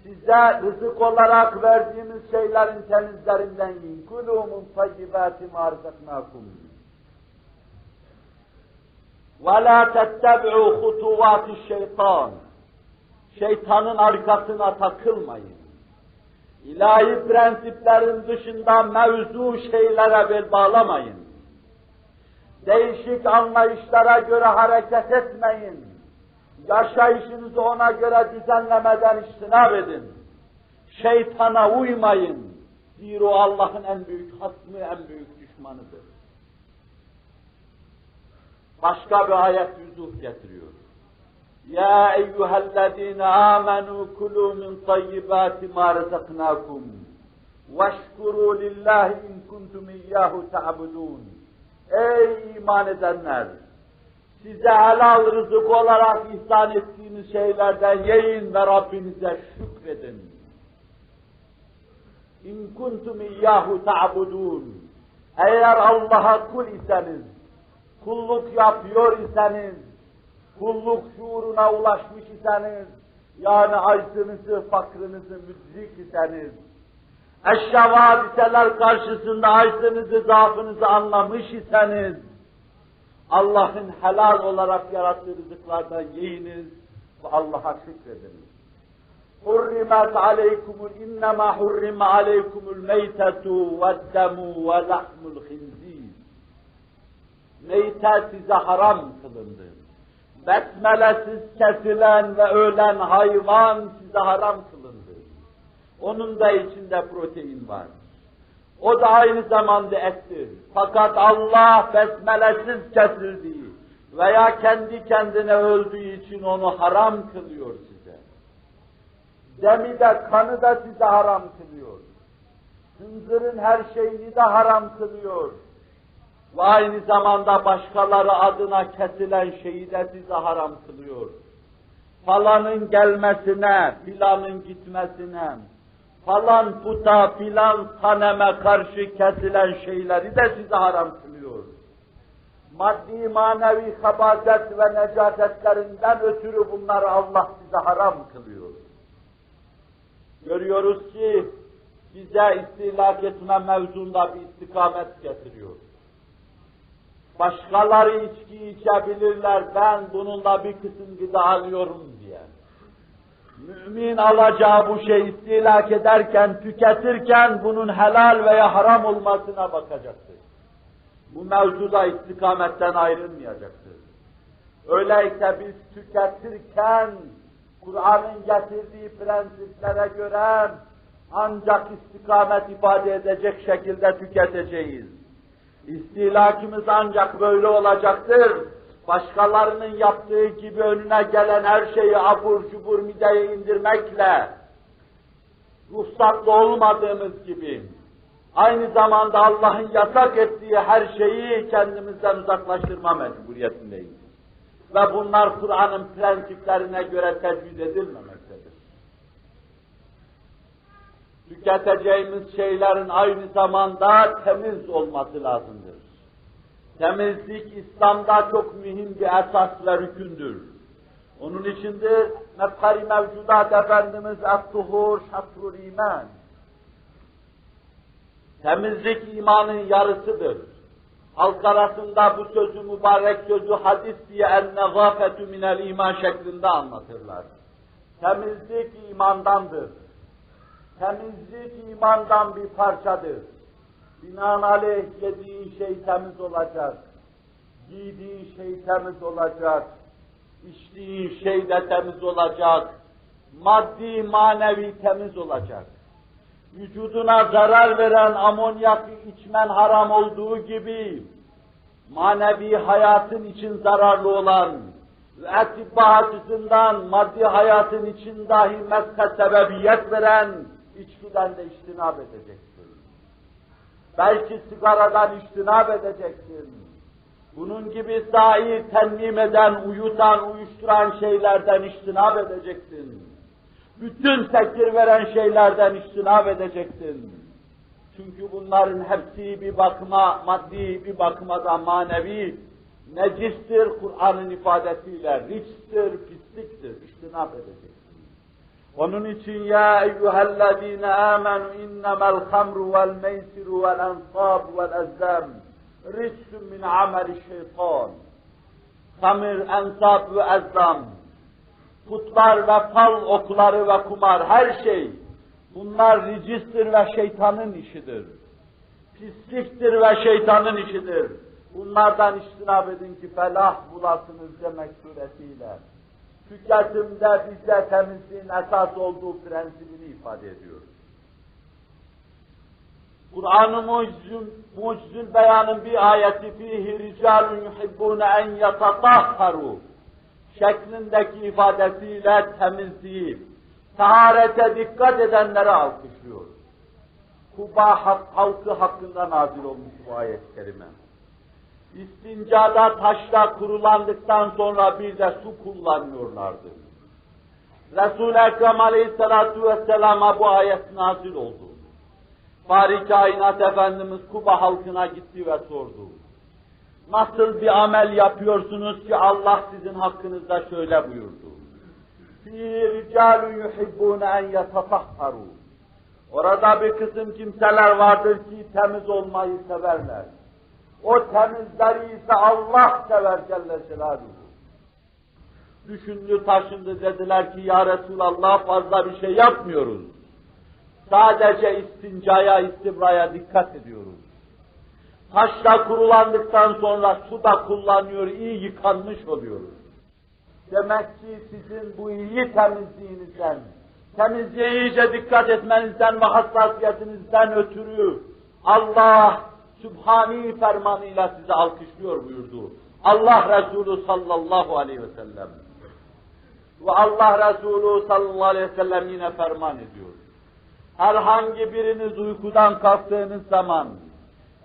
Size rızık olarak verdiğimiz şeylerin temizlerinden yiyin. Tayyibâti mâ rızaknâkum. Ve lâ tettebi'û hutuvâti şeytan. Şeytanın arkasına takılmayın. İlahi prensiplerin dışında mevzu şeylere bel bağlamayın. Değişik anlayışlara göre hareket etmeyin Yaşayışınızı ona göre düzenlemeden iştinab edin. Şeytana uymayın. Zira Allah'ın en büyük hasmı, en büyük düşmanıdır. başka bir ayet yüzuf getiriyor. Ya eyyühellezine amenu kulu min tayyibati ma rızaknakum veşkuru lillahi in kuntum iyyahu ta'budun. Ey iman edenler! Size helal rızık olarak ihsan ettiğiniz şeylerden yiyin ve Rabbinize şükredin. İn kuntum iyyahu ta'budun. Eğer Allah'a kul iseniz, kulluk yapıyor iseniz, kulluk şuuruna ulaşmış iseniz, yani aczınızı, fakrınızı müdrik iseniz, eşya hadiseler karşısında aczınızı, zaafınızı anlamış iseniz, Allah'ın helal olarak yarattığı rızıklardan yiyiniz ve Allah'a şükrediniz. حرمت عليكم إنما حرم عليكم الميتة والدم ولحم الخنزير Meyte size haram kılındı. Besmelesiz kesilen ve ölen hayvan size haram kılındı. Onun da içinde protein var. O da aynı zamanda ettir. Fakat Allah besmelesiz kesildiği veya kendi kendine öldüğü için onu haram kılıyor size. Demi de kanı da size haram kılıyor. Hınzırın her şeyini de haram kılıyor. Ve aynı zamanda başkaları adına kesilen şeyi de size haram kılıyor. Falanın gelmesine, filanın gitmesine, falan puta, filan saneme karşı kesilen şeyleri de size haram kılıyor. Maddi manevi habaset ve necasetlerinden ötürü bunları Allah size haram kılıyor. Görüyoruz ki bize istilak etme mevzunda bir istikamet getiriyor. Başkaları içki içebilirler, ben bununla bir kısım gıda alıyorum. Mümin alacağı bu şey istilak ederken, tüketirken bunun helal veya haram olmasına bakacaktır. Bu mevzuda istikametten ayrılmayacaktır. Öyleyse biz tüketirken Kur'an'ın getirdiği prensiplere göre ancak istikamet ifade edecek şekilde tüketeceğiz. İstilakimiz ancak böyle olacaktır. Başkalarının yaptığı gibi önüne gelen her şeyi abur cubur mideye indirmekle, ruhsatlı olmadığımız gibi, aynı zamanda Allah'ın yasak ettiği her şeyi kendimizden uzaklaştırma mecburiyetindeyiz. Ve bunlar Kur'an'ın prensiplerine göre tecvid edilmemektedir. Tüketeceğimiz şeylerin aynı zamanda temiz olması lazımdır. Temizlik İslam'da çok mühim bir esas ve rükündür. Onun içindir mefkari mevcudat Efendimiz et-tuhur şatrul iman. Temizlik imanın yarısıdır. Halk arasında bu sözü mübarek sözü hadis diye en-nezafetü minel iman şeklinde anlatırlar. Temizlik imandandır. Temizlik imandan bir parçadır. Binaenaleyh yediğin şey temiz olacak. Giydiğin şey temiz olacak. içtiğin şey de temiz olacak. Maddi manevi temiz olacak. Vücuduna zarar veren amonyakı içmen haram olduğu gibi manevi hayatın için zararlı olan ve etibba açısından maddi hayatın için dahi meske sebebiyet veren içkiden de iştinab edeceksin. Belki sigaradan iştinab edeceksin. Bunun gibi sahi tenmim eden, uyutan, uyuşturan şeylerden iştinab edeceksin. Bütün tekir veren şeylerden iştinab edeceksin. Çünkü bunların hepsi bir bakıma, maddi bir bakıma da manevi, necistir Kur'an'ın ifadesiyle, riçtir, pisliktir, iştinab edeceksin. Onun için ya eyyühellezine amenu innemel hamru vel meysiru vel ensab vel ezzam ricsün min ameli şeytan. Hamir, ensab ve ezzam, putlar ve fal okları ve kumar her şey bunlar ricistir ve şeytanın işidir. Pisliktir ve şeytanın işidir. Bunlardan iştinab edin ki felah bulasınız demek suretiyle tüketimde bize temizliğin esas olduğu prensibini ifade ediyor. Kur'an-ı Mucizül, Mucizül Beyan'ın bir ayeti fihi ricalun yuhibbune en yatatahharu şeklindeki ifadesiyle temizliği, taharete dikkat edenlere alkışlıyor. Kuba halkı hakkında nazil olmuş bu ayet-i kerime. İstincada taşla kurulandıktan sonra bir de su kullanıyorlardı. Resul-i Ekrem Aleyhisselatü Vesselam'a bu ayet nazil oldu. Bari Kainat Efendimiz Kuba halkına gitti ve sordu. Nasıl bir amel yapıyorsunuz ki Allah sizin hakkınızda şöyle buyurdu. فِي رِجَالُ يُحِبُّونَ اَنْ يَتَطَحَّرُوا Orada bir kısım kimseler vardır ki temiz olmayı severler. o temizleri ise Allah sever Celle Celaluhu. Düşündü taşındı dediler ki ya Resulallah fazla bir şey yapmıyoruz. Sadece istincaya, istibraya dikkat ediyoruz. Taşla kurulandıktan sonra su da kullanıyor, iyi yıkanmış oluyoruz. Demek ki sizin bu iyi temizliğinizden, temizliğe iyice dikkat etmenizden ve hassasiyetinizden ötürü Allah Sübhani fermanıyla sizi alkışlıyor buyurdu. Allah Resulü sallallahu aleyhi ve sellem. Ve Allah Resulü sallallahu aleyhi ve sellem yine ferman ediyor. Herhangi biriniz uykudan kalktığınız zaman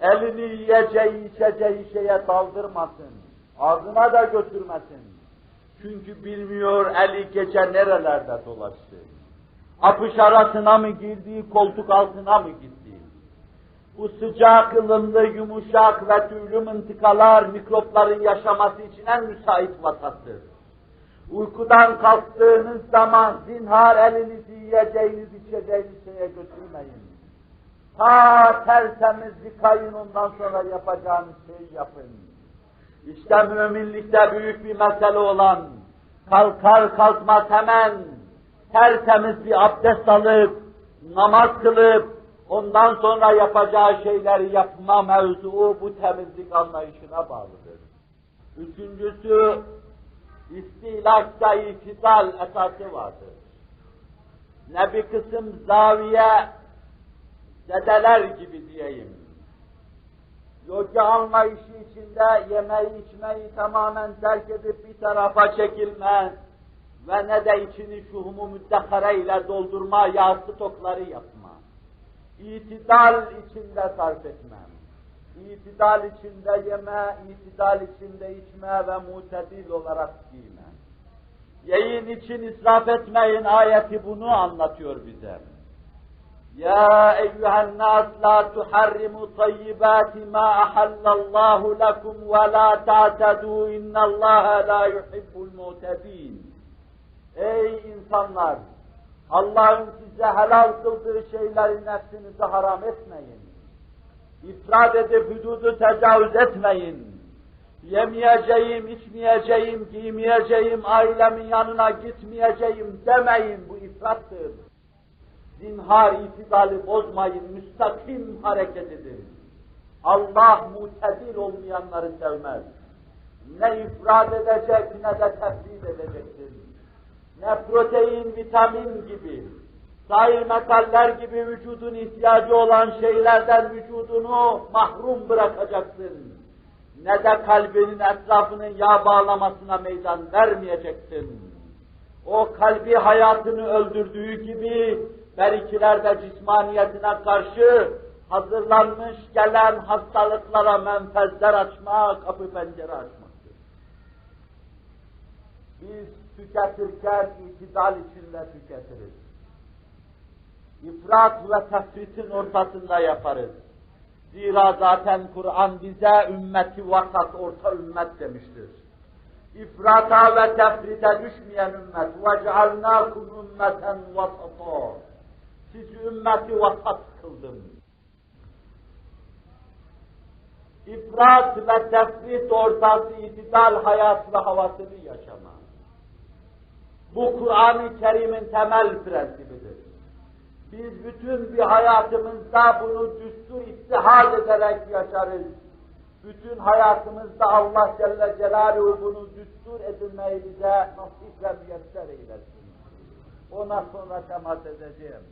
elini yiyeceği, içeceği şeye daldırmasın. Ağzına da götürmesin. Çünkü bilmiyor eli gece nerelerde dolaştı. Apış arasına mı girdi, koltuk altına mı gitti? Bu sıcak, ılımlı, yumuşak ve tüylü mıntıkalar mikropların yaşaması için en müsait vatattır. Uykudan kalktığınız zaman zinhar elinizi yiyeceğiniz, içeceğiniz şeye götürmeyin. Ta tertemiz yıkayın ondan sonra yapacağınız şeyi yapın. İşte müminlikte büyük bir mesele olan kalkar kalkmaz hemen tertemiz bir abdest alıp namaz kılıp ondan sonra yapacağı şeyleri yapma mevzuu bu temizlik anlayışına bağlıdır. Üçüncüsü istilakta itidal esası vardır. Ne bir kısım zaviye dedeler gibi diyeyim. Yoga anlayışı içinde yemeği içmeyi tamamen terk edip bir tarafa çekilme ve ne de içini şuhumu müddehare ile doldurma yağ stokları yapma. İtidal içinde sarf etmem. İtidal içinde yeme, itidal içinde içme ve mutedil olarak giyme. Yayın için israf etmeyin ayeti bunu anlatıyor bize. Ya eyyühen nas la tuharrimu tayyibati ma ahallallahu lekum ve la ta'tadu innallaha la yuhibbul mutedin. Ey insanlar! Allah'ın size helal kıldığı şeyleri nefsinize haram etmeyin. İfrat edip hüdudu tecavüz etmeyin. Yemeyeceğim, içmeyeceğim, giymeyeceğim, ailemin yanına gitmeyeceğim demeyin. Bu ifrattır. Zinhar itidali bozmayın, müstakim hareket edin. Allah mutedil olmayanları sevmez. Ne ifrat edecek ne de tefsir edecektir ne protein, vitamin gibi, sair metaller gibi vücudun ihtiyacı olan şeylerden vücudunu mahrum bırakacaksın. Ne de kalbinin etrafının yağ bağlamasına meydan vermeyeceksin. O kalbi hayatını öldürdüğü gibi berikilerde cismaniyetine karşı hazırlanmış gelen hastalıklara menfezler açma, kapı pencere açmaktır. Biz tüketirken itidal içinde tüketiriz. İfrat ve tefritin ortasında yaparız. Zira zaten Kur'an bize ümmeti vasat, orta ümmet demiştir. İfrata ve tefrite düşmeyen ümmet. وَجْعَلْنَاكُمْ ümmeten vasata. Sizi ümmeti vasat kıldım. İfrat ve tefrit ortası itidal hayat ve havasını yaşama. Bu Kur'an-ı Kerim'in temel prensibidir. Biz bütün bir hayatımızda bunu düstur istihad ederek yaşarız. Bütün hayatımızda Allah Celle Celaluhu bunu düstur edilmeyi bize nasip ve müyesser eylesin. Ona sonra temas edeceğim.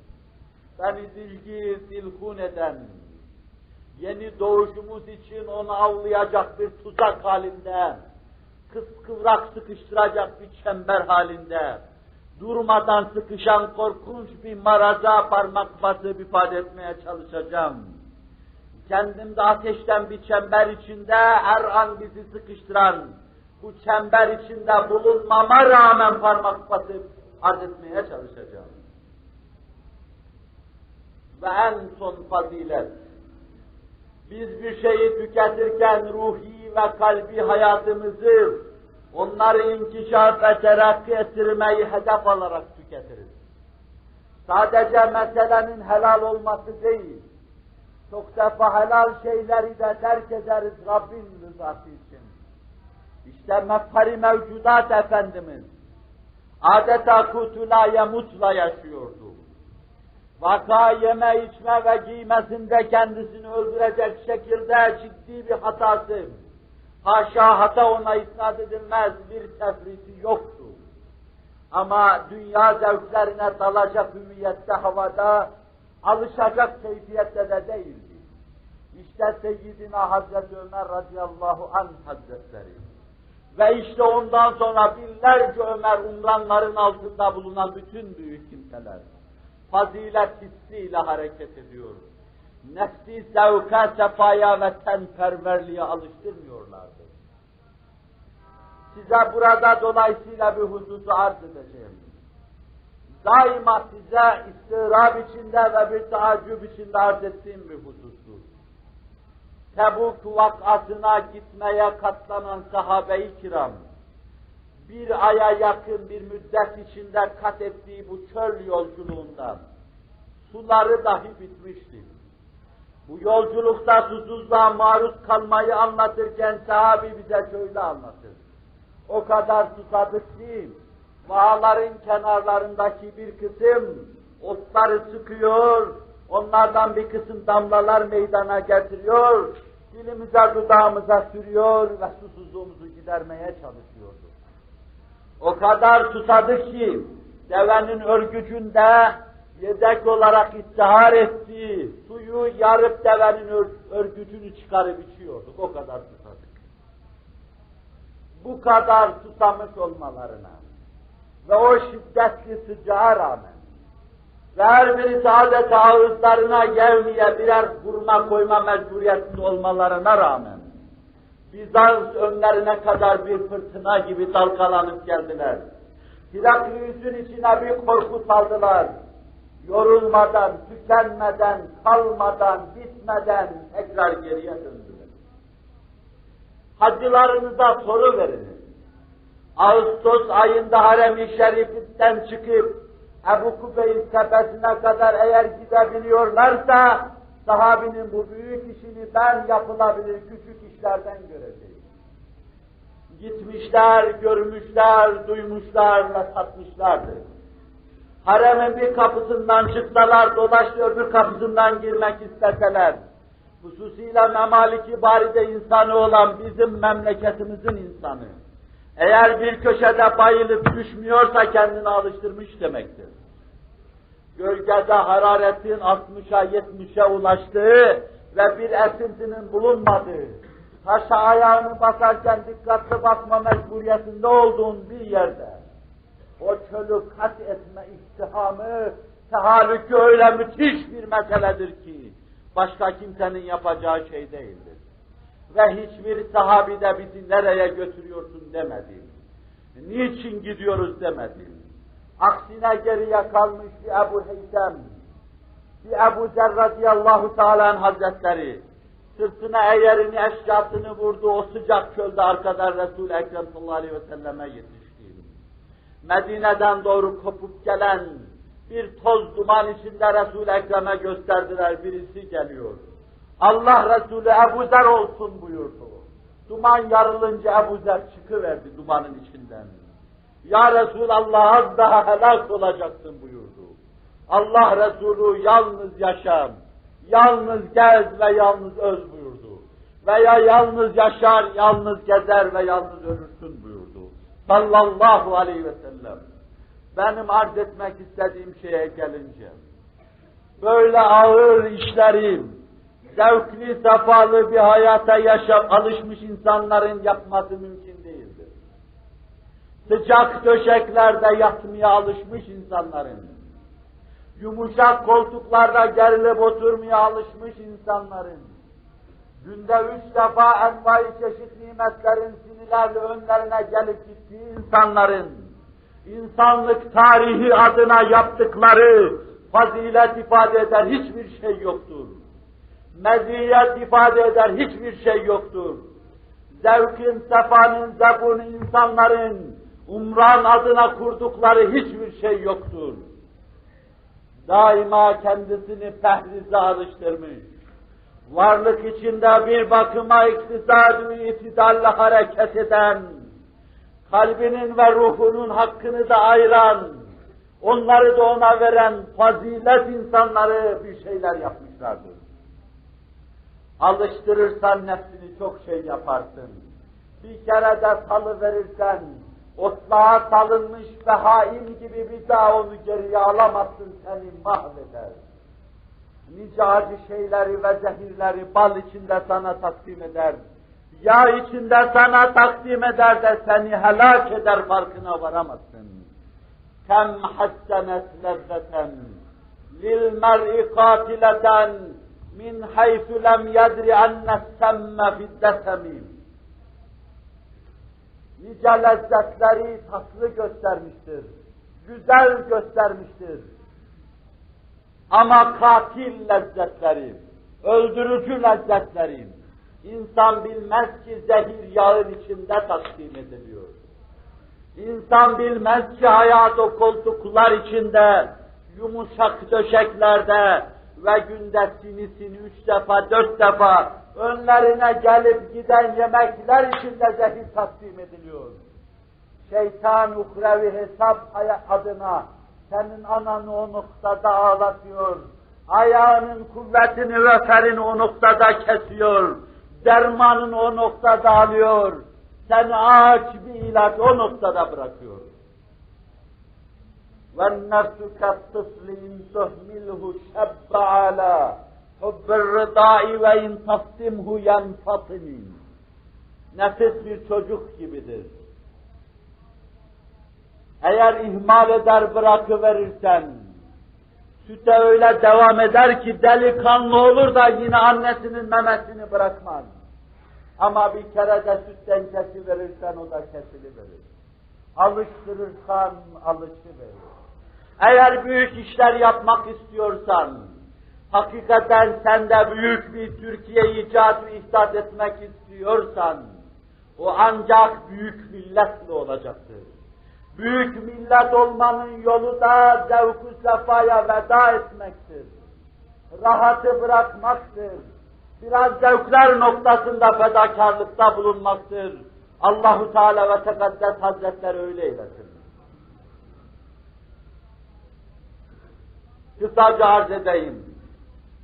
Beni dilgi, dilkun eden, yeni doğuşumuz için onu avlayacak bir tuzak halinde, kıskıvrak sıkıştıracak bir çember halinde, durmadan sıkışan korkunç bir maraza parmak basıp ifade etmeye çalışacağım. Kendimde ateşten bir çember içinde her an bizi sıkıştıran, bu çember içinde bulunmama rağmen parmak basıp arz etmeye çalışacağım. Ve en son fazilet, biz bir şeyi tüketirken ruhi ve kalbi hayatımızı, onları inkişaf ve terakki ettirmeyi hedef alarak tüketiriz. Sadece meselenin helal olması değil, çok defa helal şeyleri de terk ederiz Rabbin rızası için. İşte mefhari mevcudat Efendimiz, adeta kutula yemutla yaşıyordu. Vaka yeme içme ve giymesinde kendisini öldürecek şekilde ciddi bir hatası, haşa hata ona isnat edilmez bir tefriti yoktu. Ama dünya zevklerine dalacak hüviyette havada, alışacak keyfiyette de değildi. İşte Seyyidina Hazreti Ömer radıyallahu anh hazretleri. Ve işte ondan sonra binlerce Ömer umranların altında bulunan bütün büyük kimseler fazilet hissiyle hareket ediyor. Nefsi zevka, sefaya ve tenperverliğe alıştırmıyorlardı. Size burada dolayısıyla bir hususu arz edeceğim. Daima size istirab içinde ve bir taaccüp içinde arz ettiğim bir husustur. Tebuk vakasına gitmeye katlanan sahabe-i kiram, bir aya yakın bir müddet içinde kat ettiği bu çöl yolculuğunda suları dahi bitmişti. Bu yolculukta susuzluğa maruz kalmayı anlatırken sahabi bize şöyle anlatır. O kadar susadık ki bağların kenarlarındaki bir kısım otları sıkıyor, onlardan bir kısım damlalar meydana getiriyor, dilimize dudağımıza sürüyor ve susuzluğumuzu gidermeye çalışıyordu. O kadar susadık ki devenin örgücünde yedek olarak istihar ettiği suyu yarıp devenin ör örgücünü çıkarıp içiyorduk. O kadar susadık. Bu kadar susamış olmalarına ve o şiddetli sıcağa rağmen ve her birisi adeta ağızlarına gelmeye birer hurma koyma mecburiyetinde olmalarına rağmen Bizans önlerine kadar bir fırtına gibi dalgalanıp geldiler. Heraklius'un içine bir korku saldılar. Yorulmadan, tükenmeden, kalmadan, bitmeden tekrar geriye döndüler. Hacılarınıza soru veriniz. Ağustos ayında Harem-i Şerif'ten çıkıp Ebu Kubey'in tepesine kadar eğer gidebiliyorlarsa sahabinin bu büyük işini ben yapılabilir küçük işlerden göreceğim. Gitmişler, görmüşler, duymuşlar ve satmışlardı. Haremin bir kapısından çıksalar, dolaştı öbür kapısından girmek isteseler, hususiyle memaliki baride insanı olan bizim memleketimizin insanı, eğer bir köşede bayılıp düşmüyorsa kendini alıştırmış demektir. Gölgede hararetin 60'a 70'e ulaştığı ve bir esintinin bulunmadığı, taşa ayağını basarken dikkatli basma mecburiyetinde olduğun bir yerde, o çölü kat etme ihtihamı, tehallükü öyle müthiş bir meseledir ki, başka kimsenin yapacağı şey değildir. Ve hiçbir sahabi de bizi nereye götürüyorsun demedi. Niçin gidiyoruz demedi. Aksine geriye kalmış bir Ebu Heysem, bir Ebu Zer radıyallahu teala hazretleri, sırtına eğerini, eşyasını vurdu, o sıcak çölde arkadan Resul-i Ekrem sallallahu aleyhi ve selleme yetişti. Medine'den doğru kopup gelen bir toz duman içinde Resul-i Ekrem'e gösterdiler, birisi geliyor. Allah Resulü Ebu Zer olsun buyurdu. Duman yarılınca Ebu Zer çıkıverdi dumanın içinden. Ya Resulallah az daha helak olacaksın buyurdu. Allah Resulü yalnız yaşam, yalnız gez ve yalnız öz buyurdu. Veya yalnız yaşar, yalnız gezer ve yalnız ölürsün. Sallallahu aleyhi ve sellem. Benim arz etmek istediğim şeye gelince, böyle ağır işlerim, zevkli, sefalı bir hayata yaşam alışmış insanların yapması mümkün değildir. Sıcak döşeklerde yatmaya alışmış insanların, yumuşak koltuklarda gerilip oturmaya alışmış insanların, günde üç defa envai çeşit nimetlerin sinilerle önlerine gelip gittiği insanların, insanlık tarihi adına yaptıkları fazilet ifade eder hiçbir şey yoktur. Meziyet ifade eder hiçbir şey yoktur. Zevkin, sefanın, zebun insanların umran adına kurdukları hiçbir şey yoktur. Daima kendisini pehrize alıştırmış. Varlık içinde bir bakıma iktisad-ı itidalle hareket eden, kalbinin ve ruhunun hakkını da ayıran, onları da ona veren fazilet insanları bir şeyler yapmışlardır. Alıştırırsan nefsini çok şey yaparsın. Bir kere de salı verirsen, otlağa salınmış behaim gibi bir daha onu geriye alamazsın, seni mahveder. Nice acı şeyleri ve zehirleri bal içinde sana takdim eder. Yağ içinde sana takdim eder de seni helak eder farkına varamazsın. Kem hassenet lezzeten lil mer'i katileten min haythu lem yedri enne semme fiddesemim. Nice lezzetleri tatlı göstermiştir, güzel göstermiştir. Ama katil lezzetleri, öldürücü lezzetleri, insan bilmez ki zehir yağın içinde takdim ediliyor. İnsan bilmez ki hayat o koltuklar içinde, yumuşak döşeklerde ve günde sinisini üç defa, dört defa önlerine gelip giden yemekler içinde zehir takdim ediliyor. Şeytan uhrevi hesap adına senin ananı o noktada ağlatıyor. Ayağının kuvvetini ve ferini o noktada kesiyor. Dermanını o noktada alıyor. Seni ağaç bir ilaç o noktada bırakıyor. وَالنَّفْسُ كَالطِّفْلِ اِنْ تُهْمِلْهُ شَبَّ عَلَى حُبِّ الرِّضَاءِ وَاِنْ تَفْتِمْهُ يَنْفَطِمٍ Nefis bir çocuk gibidir. eğer ihmal eder bırakıverirsen, süte öyle devam eder ki delikanlı olur da yine annesinin memesini bırakmaz. Ama bir kere de sütten kesiverirsen o da kesiliverir. Alıştırırsan alışıverir. Eğer büyük işler yapmak istiyorsan, hakikaten sen de büyük bir Türkiye icat ihdat etmek istiyorsan, o ancak büyük milletle olacaktır. Büyük millet olmanın yolu da zevk-ü sefaya veda etmektir. Rahatı bırakmaktır. Biraz zevkler noktasında fedakarlıkta bulunmaktır. Allahu Teala ve Tekaddes Hazretleri öyle eylesin. Kısaca arz edeyim.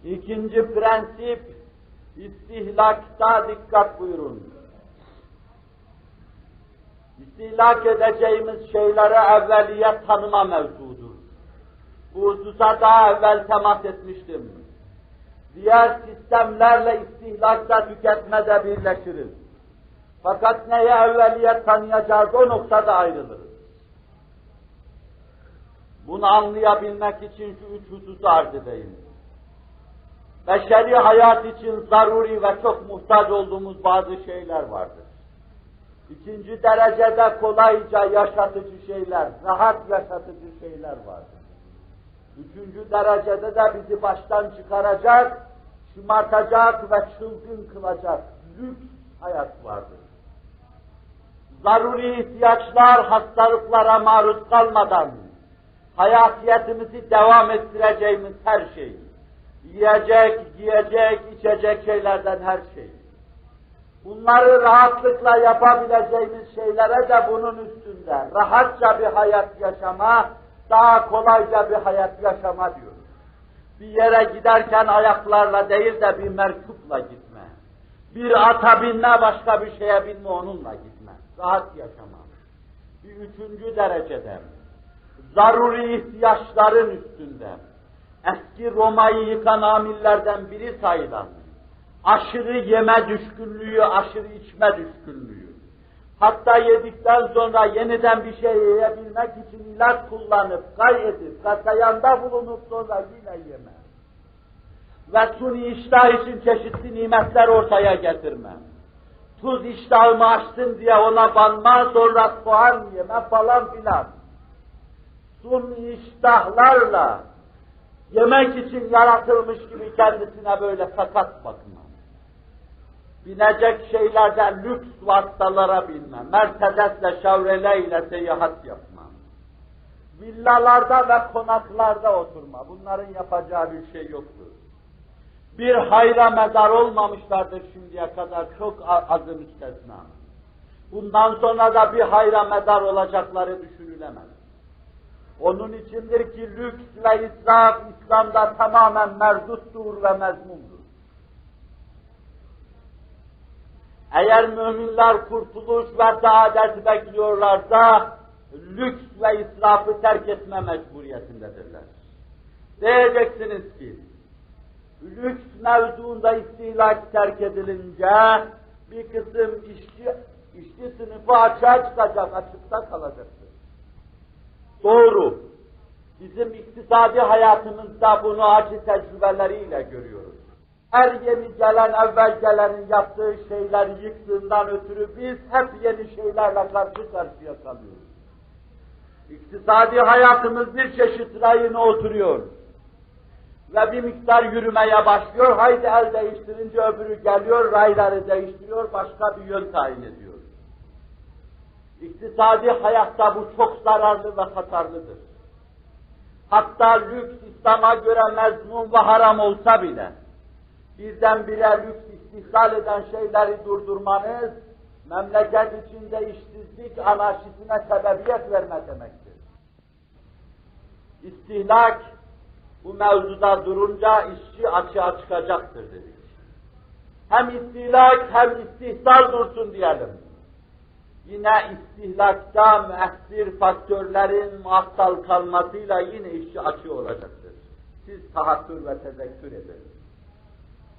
İkinci prensip, istihlakta dikkat buyurun. İstihlak edeceğimiz şeylere evveliyet tanıma mevzudur. Bu hususa daha evvel temas etmiştim. Diğer sistemlerle istihlakta tüketmede birleşiriz. Fakat neye evveliyet tanıyacağız o noktada ayrılırız. Bunu anlayabilmek için şu üç hususu arz edeyim. Beşeri hayat için zaruri ve çok muhtaç olduğumuz bazı şeyler vardır. İkinci derecede kolayca yaşatıcı şeyler, rahat yaşatıcı şeyler vardır. Üçüncü derecede de bizi baştan çıkaracak, şımartacak ve çılgın kılacak lüks hayat vardır. Zaruri ihtiyaçlar hastalıklara maruz kalmadan hayatiyetimizi devam ettireceğimiz her şey, yiyecek, giyecek, içecek şeylerden her şey. Bunları rahatlıkla yapabileceğimiz şeylere de bunun üstünde rahatça bir hayat yaşama, daha kolayca bir hayat yaşama diyoruz. Bir yere giderken ayaklarla değil de bir merkupla gitme. Bir ata binme, başka bir şeye binme, onunla gitme. Rahat yaşama. Bir üçüncü derecede, zaruri ihtiyaçların üstünde, eski Roma'yı yıkan amillerden biri sayılan, aşırı yeme düşkünlüğü, aşırı içme düşkünlüğü. Hatta yedikten sonra yeniden bir şey yiyebilmek için ilaç kullanıp, gay edip, kasayanda bulunup sonra yine yeme. Ve suni iştah için çeşitli nimetler ortaya getirme. Tuz iştahımı açsın diye ona banma, sonra soğan yeme falan filan. Suni iştahlarla yemek için yaratılmış gibi kendisine böyle sakat bakma. Binecek şeylerden lüks vasıtalara binme, Mercedes'le, Chevrolet'le seyahat yapma. Villalarda ve konaklarda oturma. Bunların yapacağı bir şey yoktur. Bir hayra medar olmamışlardır şimdiye kadar, çok azı müstesna. Bundan sonra da bir hayra medar olacakları düşünülemez. Onun içindir ki lüks ve israf İslam'da tamamen merduttur ve mezmumdur. Eğer müminler kurtuluş ve saadet bekliyorlarsa, lüks ve israfı terk etme mecburiyetindedirler. Diyeceksiniz ki, lüks mevzuunda istihlak terk edilince, bir kısım işçi, işçi sınıfı açığa çıkacak, açıkta kalacaktır. Doğru. Bizim iktisadi hayatımızda bunu acı tecrübeleriyle görüyoruz. Her yeni gelen, evvel gelenin yaptığı şeyleri yıktığından ötürü biz hep yeni şeylerle karşı karşıya kalıyoruz. İktisadi hayatımız bir çeşit rayına oturuyor. Ve bir miktar yürümeye başlıyor, haydi el değiştirince öbürü geliyor, rayları değiştiriyor, başka bir yön tayin ediyor. İktisadi hayatta bu çok zararlı ve hatarlıdır. Hatta lüks İslam'a göre mezmum ve haram olsa bile, birdenbire lüks istihlal eden şeyleri durdurmanız, memleket içinde işsizlik anarşisine sebebiyet verme demektir. İstihlak, bu mevzuda durunca işçi açığa çıkacaktır dedik. Hem istihlak hem istihsal dursun diyelim. Yine istihlakta müessir faktörlerin muhattal kalmasıyla yine işçi açığı olacaktır. Siz tahakkür ve tezekkür edin.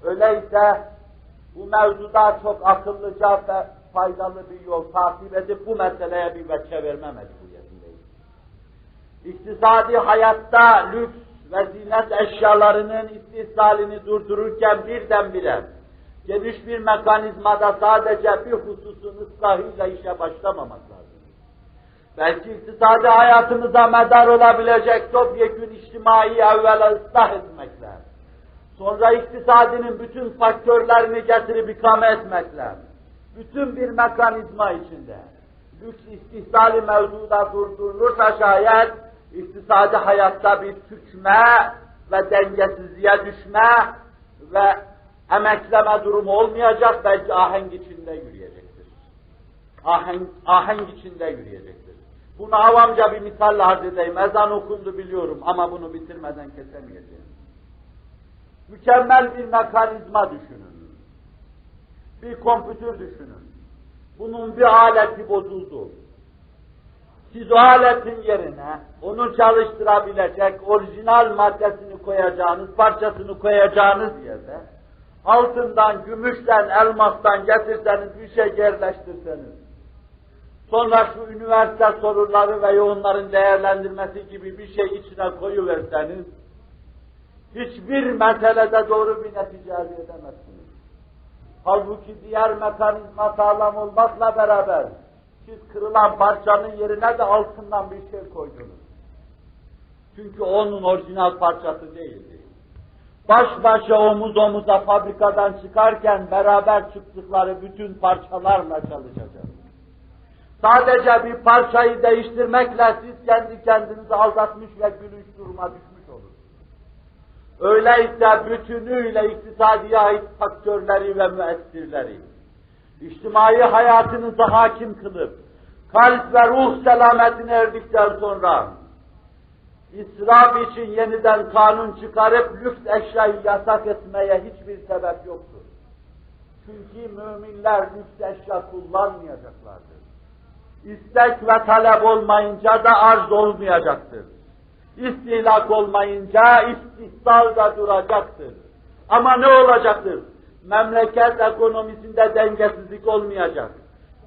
Öyleyse bu mevzuda çok akıllıca ve faydalı bir yol takip edip bu meseleye bir veçe verme mecburiyetindeyiz. İktisadi hayatta lüks ve zinet eşyalarının istihsalini durdururken birdenbire geniş bir mekanizmada sadece bir hususun ıslahıyla işe başlamamak lazım. Belki iktisadi hayatımıza medar olabilecek topyekün içtimai evvela ıslah etmekle, sonra iktisadinin bütün faktörlerini getirip ikame etmekle, bütün bir mekanizma içinde, lüks istihsali mevzuda durdurulursa şayet, iktisadi hayatta bir tükme ve dengesizliğe düşme ve emekleme durumu olmayacak, belki ahenk içinde yürüyecektir. Ahenk, ahenk içinde yürüyecektir. Bunu avamca bir misalle arz edeyim. Ezan okundu biliyorum ama bunu bitirmeden kesemeyeceğim. Mükemmel bir mekanizma düşünün. Bir kompütür düşünün. Bunun bir aleti bozuldu. Siz o aletin yerine onu çalıştırabilecek orijinal maddesini koyacağınız, parçasını koyacağınız yerde altından, gümüşten, elmastan getirseniz, bir şey yerleştirseniz, sonra şu üniversite soruları ve onların değerlendirmesi gibi bir şey içine koyuverseniz, hiçbir meselede doğru bir netice elde edemezsiniz. Halbuki diğer mekanizma sağlam olmakla beraber, siz kırılan parçanın yerine de altından bir şey koydunuz. Çünkü onun orijinal parçası değildi baş başa omuz omuza fabrikadan çıkarken beraber çıktıkları bütün parçalarla çalışacak. Sadece bir parçayı değiştirmekle siz kendi kendinizi aldatmış ve gülüş duruma düşmüş olursunuz. Öyleyse bütünüyle iktisadiye ait faktörleri ve müessirleri, içtimai hayatınızı hakim kılıp, kalp ve ruh selametine erdikten sonra, İsraf için yeniden kanun çıkarıp lüks eşyayı yasak etmeye hiçbir sebep yoktur. Çünkü müminler lüks eşya kullanmayacaklardır. İstek ve talep olmayınca da arz olmayacaktır. İstihlak olmayınca istihsal da duracaktır. Ama ne olacaktır? memleket ekonomisinde dengesizlik olmayacak.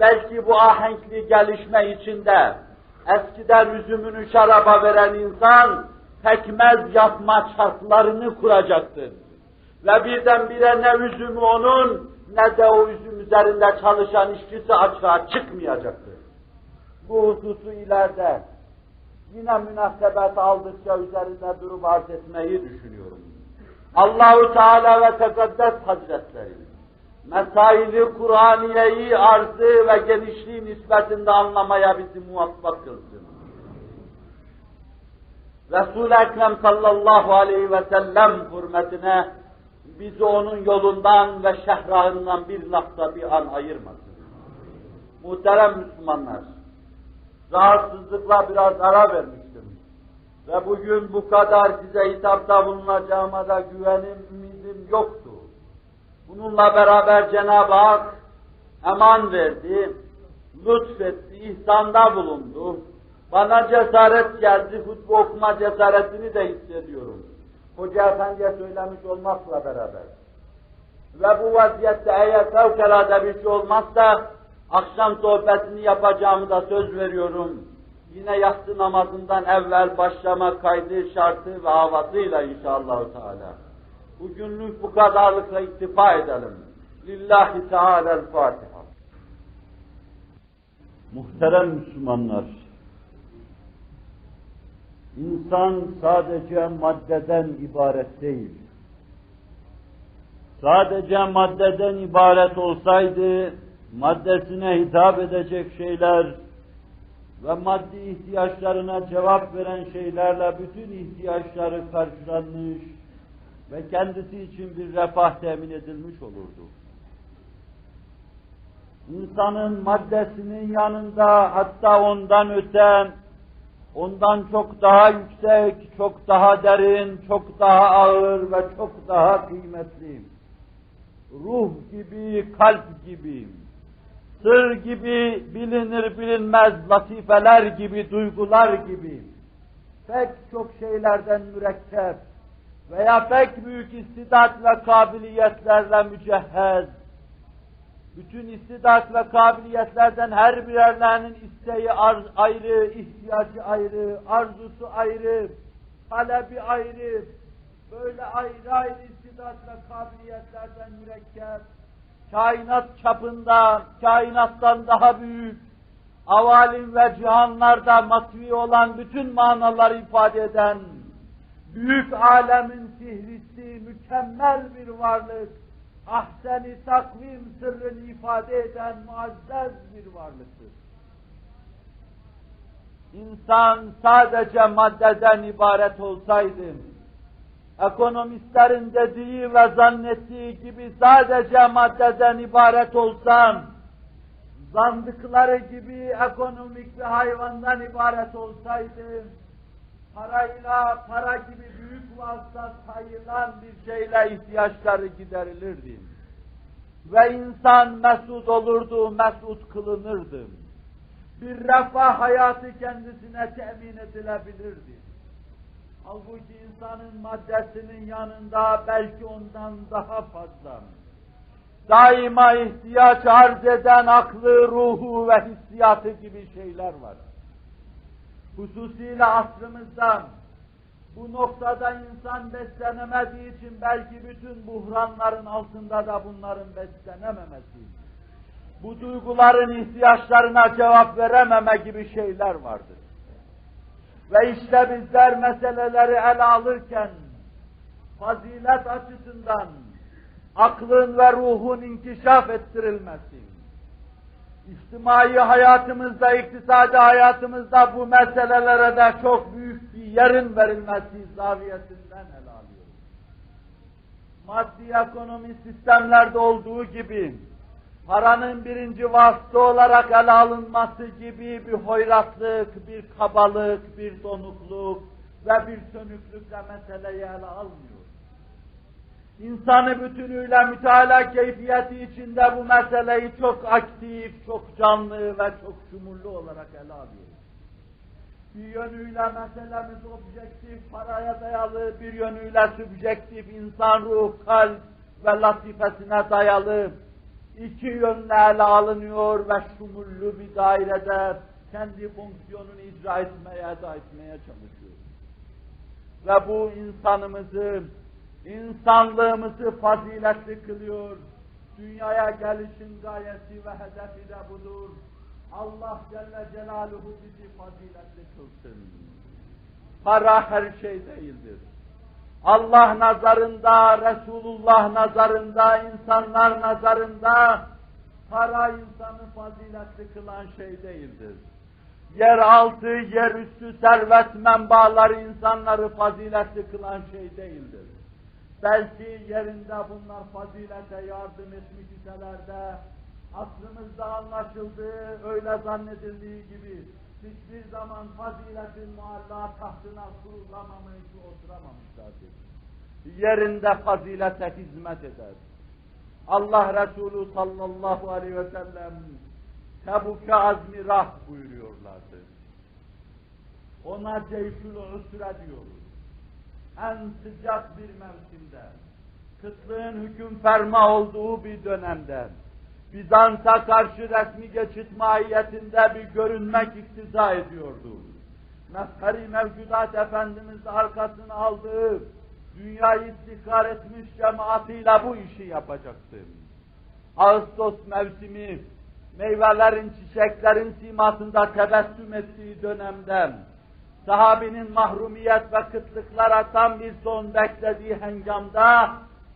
Belki bu ahenkli gelişme içinde eskiden üzümünü şaraba veren insan pekmez yapma şartlarını kuracaktır. Ve birdenbire ne üzümü onun ne de o üzüm üzerinde çalışan işçisi açığa çıkmayacaktır. Bu hususu ileride yine münasebet aldıkça üzerinde durup arz etmeyi düşünüyorum. Allahu Teala ve Tekaddes Hazretleri mesaili Kur'aniyeyi arzı ve genişliği nispetinde anlamaya bizi muvaffak kılsın. Resul-i Ekrem sallallahu aleyhi ve sellem hürmetine bizi onun yolundan ve şehrahından bir lafta bir an ayırmasın. Muhterem Müslümanlar, rahatsızlıkla biraz ara vermiştim. Ve bugün bu kadar size hitapta bulunacağıma da güvenim, ümidim yoktu. Bununla beraber Cenab-ı Hak eman verdi, lütfetti, ihsanda bulundu. Bana cesaret geldi, hutbe okuma cesaretini de hissediyorum. Hoca Efendi'ye söylemiş olmakla beraber. Ve bu vaziyette eğer fevkalade bir şey olmazsa, akşam sohbetini yapacağımı da söz veriyorum. Yine yatsı namazından evvel başlama kaydı, şartı ve havasıyla inşallah Teala. Bugünlük bu kadarlıkla iktifa edelim. Lillahi Teala'l-Fatiha. Muhterem Müslümanlar, İnsan sadece maddeden ibaret değil. Sadece maddeden ibaret olsaydı, maddesine hitap edecek şeyler ve maddi ihtiyaçlarına cevap veren şeylerle bütün ihtiyaçları karşılanmış ve kendisi için bir refah temin edilmiş olurdu. İnsanın maddesinin yanında hatta ondan öte ondan çok daha yüksek, çok daha derin, çok daha ağır ve çok daha kıymetli. Ruh gibi, kalp gibi, sır gibi, bilinir bilinmez latifeler gibi, duygular gibi, pek çok şeylerden mürekkep veya pek büyük istidat ve kabiliyetlerle mücehhez, bütün istidat ve kabiliyetlerden her birerlerinin isteği ayrı, ihtiyacı ayrı, arzusu ayrı, talebi ayrı, böyle ayrı ayrı istidat ve kabiliyetlerden mürekkep, kainat çapında, kainattan daha büyük, avalim ve cihanlarda matvi olan bütün manaları ifade eden, büyük alemin fihristi, mükemmel bir varlık, ahseni takvim sırrını ifade eden muazzez bir varlıktır. İnsan sadece maddeden ibaret olsaydı, ekonomistlerin dediği ve zannettiği gibi sadece maddeden ibaret olsam, zandıkları gibi ekonomik bir hayvandan ibaret olsaydı, parayla, para gibi büyük vasıta sayılan bir şeyle ihtiyaçları giderilirdi. Ve insan mesut olurdu, mesut kılınırdı. Bir refah hayatı kendisine temin edilebilirdi. Halbuki insanın maddesinin yanında belki ondan daha fazla daima ihtiyaç arz eden aklı, ruhu ve hissiyatı gibi şeyler var hususiyle asrımızda bu noktada insan beslenemediği için belki bütün buhranların altında da bunların beslenememesi, bu duyguların ihtiyaçlarına cevap verememe gibi şeyler vardır. Ve işte bizler meseleleri ele alırken fazilet açısından aklın ve ruhun inkişaf ettirilmesi, İçtimai hayatımızda, iktisadi hayatımızda bu meselelere de çok büyük bir yerin verilmesi zaviyesinden ele alıyoruz. Maddi ekonomi sistemlerde olduğu gibi, paranın birinci vasıta olarak ele alınması gibi bir hoyratlık, bir kabalık, bir donukluk ve bir sönüklükle meseleyi ele almıyor insanı bütünüyle müteala keyfiyeti içinde bu meseleyi çok aktif, çok canlı ve çok şumurlu olarak ele alıyor. Bir yönüyle meselemiz objektif, paraya dayalı, bir yönüyle subjektif, insan ruh, kalp ve latifesine dayalı iki yönlü ele alınıyor ve şumullü bir dairede kendi fonksiyonunu icra etmeye, eda etmeye çalışıyor. Ve bu insanımızı, insanlığımızı faziletli kılıyor. Dünyaya gelişin gayesi ve hedefi de budur. Allah Celle Celaluhu bizi faziletli kılsın. Para her şey değildir. Allah nazarında, Resulullah nazarında, insanlar nazarında para insanı faziletli kılan şey değildir. Yeraltı, yerüstü servet menbaları insanları faziletli kılan şey değildir. Belki yerinde bunlar fazilete yardım etmiş iseler de aklımızda anlaşıldığı, öyle zannedildiği gibi hiçbir zaman faziletin mualla tahtına kurulamamış, oturamamışlardır. Yerinde fazilete hizmet eder. Allah Resulü sallallahu aleyhi ve sellem Tebuk'e azmi rah buyuruyorlardı. Ona ceyşül usre diyoruz. En sıcak bir mevsimde, kıtlığın hüküm ferma olduğu bir dönemde, Bizans'a karşı resmi geçit mahiyetinde bir görünmek iktiza ediyordu. Mefkari mevcudat Efendimiz arkasını aldığı, dünyayı istikrar etmiş cemaatiyle bu işi yapacaktı. Ağustos mevsimi, meyvelerin, çiçeklerin simasında tebessüm ettiği dönemde, sahabinin mahrumiyet ve kıtlıklara tam bir son beklediği hengamda,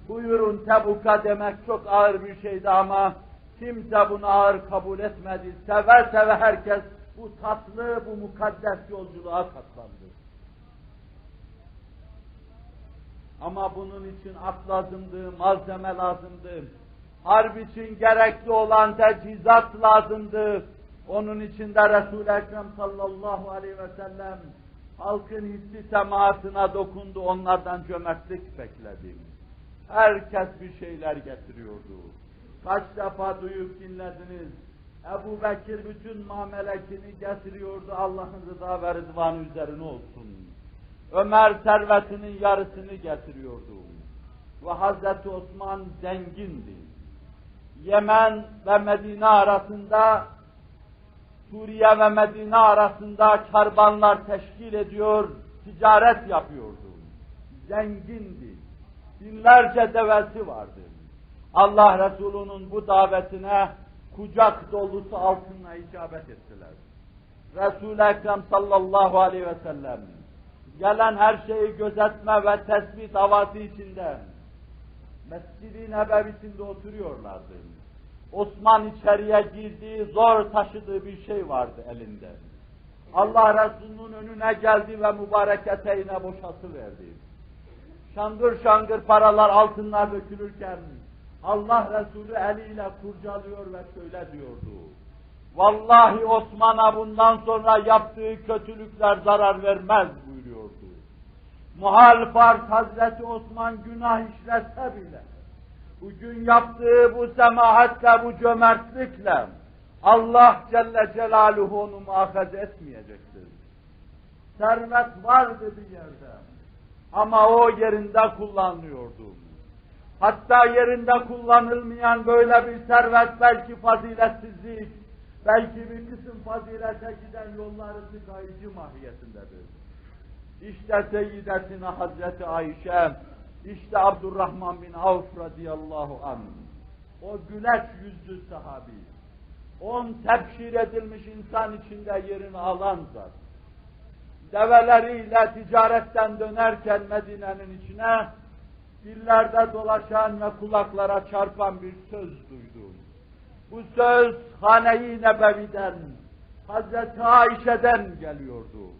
buyurun Tebuk'a demek çok ağır bir şeydi ama kimse bunu ağır kabul etmedi. Seve seve herkes bu tatlı, bu mukaddes yolculuğa katlandı. Ama bunun için at lazımdı, malzeme lazımdı. Harp için gerekli olan tecihizat lazımdı. Onun için de Resul-i Ekrem sallallahu aleyhi ve sellem halkın hissi semaatına dokundu, onlardan cömertlik bekledi. Herkes bir şeyler getiriyordu. Kaç defa duyup dinlediniz. Ebu Bekir bütün mamelekini getiriyordu Allah'ın rıza ve rıdvanı üzerine olsun. Ömer servetinin yarısını getiriyordu. Ve Hazreti Osman zengindi. Yemen ve Medine arasında Suriye ve Medine arasında karbanlar teşkil ediyor, ticaret yapıyordu. Zengindi. Binlerce devesi vardı. Allah Resulü'nün bu davetine kucak dolusu altınla icabet ettiler. Resul-i Ekrem sallallahu aleyhi ve sellem gelen her şeyi gözetme ve tespit havası içinde Mescid-i Nebevisinde oturuyorlardı. Osman içeriye girdiği, zor taşıdığı bir şey vardı elinde. Allah Resulü'nün önüne geldi ve mübarek eteğine boşaltıverdi. Şangır şangır paralar, altınlar dökülürken Allah Resulü eliyle kurcalıyor ve şöyle diyordu. Vallahi Osman'a bundan sonra yaptığı kötülükler zarar vermez buyuruyordu. Muhal farz Hazreti Osman günah işlese bile, bugün yaptığı bu semahatle, bu cömertlikle Allah Celle Celaluhu onu muhafaz etmeyecektir. Servet vardı bir yerde ama o yerinde kullanılıyordu. Hatta yerinde kullanılmayan böyle bir servet belki faziletsizlik, belki bir kısım fazilete giden yolları tıkayıcı mahiyetindedir. İşte Seyyidetine Hazreti Ayşe, işte Abdurrahman bin Avf radıyallahu anh, o güleç yüzlü sahabi, on tebşir edilmiş insan içinde yerini alan zat, develeriyle ticaretten dönerken Medine'nin içine, dillerde dolaşan ve kulaklara çarpan bir söz duydum. Bu söz Hane-i Nebevi'den, Hazreti Ayşe'den geliyordu.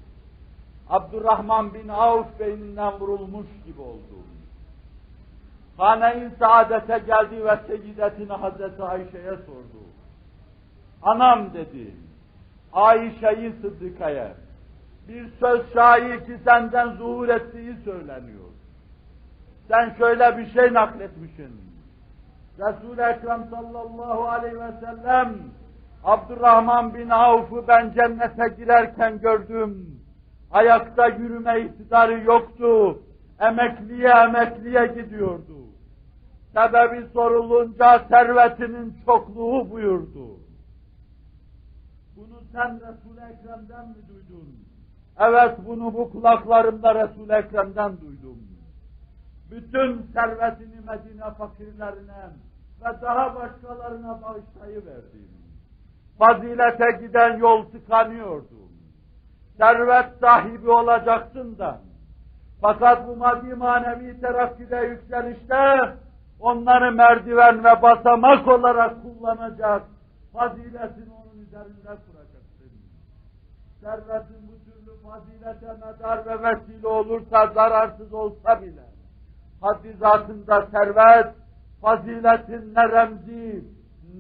Abdurrahman bin Avf beyninden vurulmuş gibi oldu. Hane-i Saadet'e geldi ve seyyidetine Hazreti Ayşe'ye sordu. Anam dedi, Ayşe'yi Sıddıka'ya bir söz şair ki senden zuhur ettiği söyleniyor. Sen şöyle bir şey nakletmişsin. Resul-i Ekrem sallallahu aleyhi ve sellem Abdurrahman bin Avf'ı ben cennete girerken gördüm. Ayakta yürüme iktidarı yoktu. Emekliye emekliye gidiyordu. Sebebi sorulunca servetinin çokluğu buyurdu. Bunu sen Resul-i Ekrem'den mi duydun? Evet bunu bu kulaklarımda Resul-i Ekrem'den duydum. Bütün servetini Medine fakirlerine ve daha başkalarına bağışlayıverdim. Fazilete giden yol tıkanıyordu. Servet sahibi olacaksın da. Fakat bu maddi manevi terakkide yükselişte onları merdiven ve basamak olarak kullanacak. Faziletini onun üzerinde kuracaksın. Servetin bu türlü fazilete medar ve vesile olursa zararsız olsa bile haddi zatında servet faziletin ne remzi,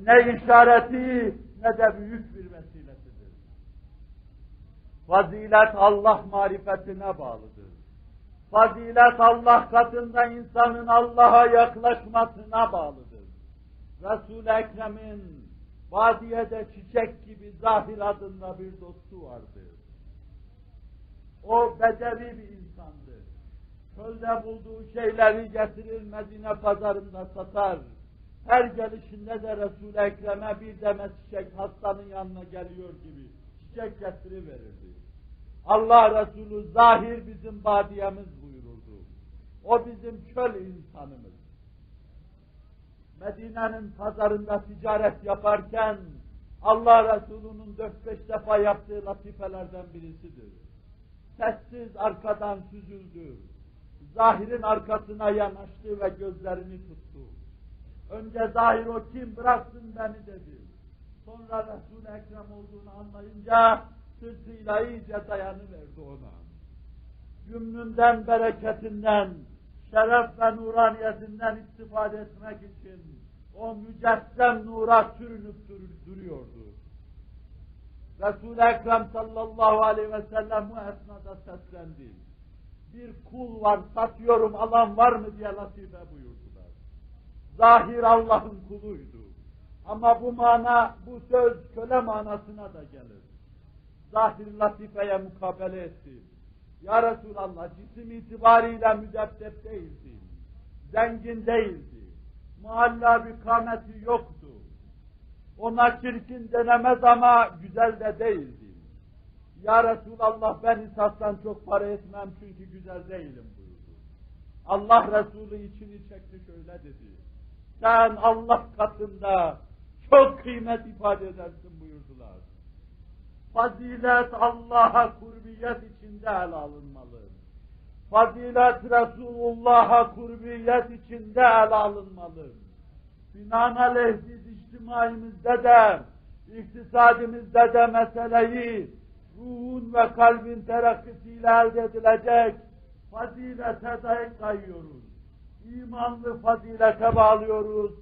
ne işareti, ne de büyük bir vesilesidir. Fazilet Allah marifetine bağlıdır. Fazilet Allah katında insanın Allah'a yaklaşmasına bağlıdır. Resul-i Ekrem'in vadiyede çiçek gibi Zahir adında bir dostu vardı. O bedevi bir. Çölde bulduğu şeyleri getirir Medine pazarında satar. Her gelişinde de Resul-i Ekrem'e bir demet çiçek hastanın yanına geliyor gibi çiçek getiriverirdi. Allah Resulü zahir bizim badiyemiz buyururdu. O bizim çöl insanımız. Medine'nin pazarında ticaret yaparken Allah Resulü'nün dört beş defa yaptığı latifelerden birisidir. Sessiz arkadan süzüldü. Zahirin arkasına yanaştı ve gözlerini tuttu. Önce zahir o kim bıraksın beni dedi. Sonra Resul-i Ekrem olduğunu anlayınca sırtıyla iyice dayanıverdi ona. Cümlünden, bereketinden, şeref ve nuraniyetinden istifade etmek için o mücessem nura sürünüp dur duruyordu. Resul-i Ekrem sallallahu aleyhi ve sellem bu esnada seslendi. Bir kul var, satıyorum, alan var mı diye latife buyurdular. Zahir Allah'ın kuluydu. Ama bu mana, bu söz köle manasına da gelir. Zahir latifeye mukabele etti. Ya Resulallah cisim itibariyle müdebbep değildi. Zengin değildi. Muhalla bir kameti yoktu. Ona çirkin denemez ama güzel de değildi. Ya Resulallah ben esasdan çok para etmem çünkü güzel değilim buyurdu. Allah Resulü içini çekti şöyle dedi. Sen Allah katında çok kıymet ifade edersin buyurdular. Fazilet Allah'a kurbiyet içinde ele alınmalı. Fazilet Resulullah'a kurbiyet içinde ele alınmalı. Binaenaleyh biz içtimaimizde de, iktisadimizde de meseleyi ruhun ve kalbin terakkisiyle elde edilecek fazilete dayak kayıyoruz. İmanlı fazilete bağlıyoruz.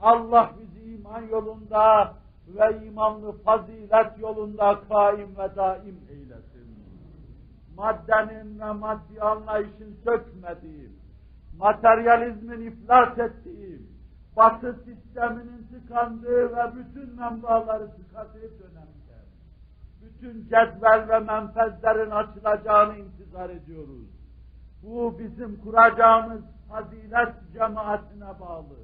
Allah bizi iman yolunda ve imanlı fazilet yolunda kaim ve daim eylesin. Maddenin ve maddi anlayışın sökmediği, materyalizmin iflas ettiği, batı sisteminin tıkandığı ve bütün menbaları tıkadığı dönemde, bütün cedvel ve menfezlerin açılacağını intizar ediyoruz. Bu bizim kuracağımız fazilet cemaatine bağlı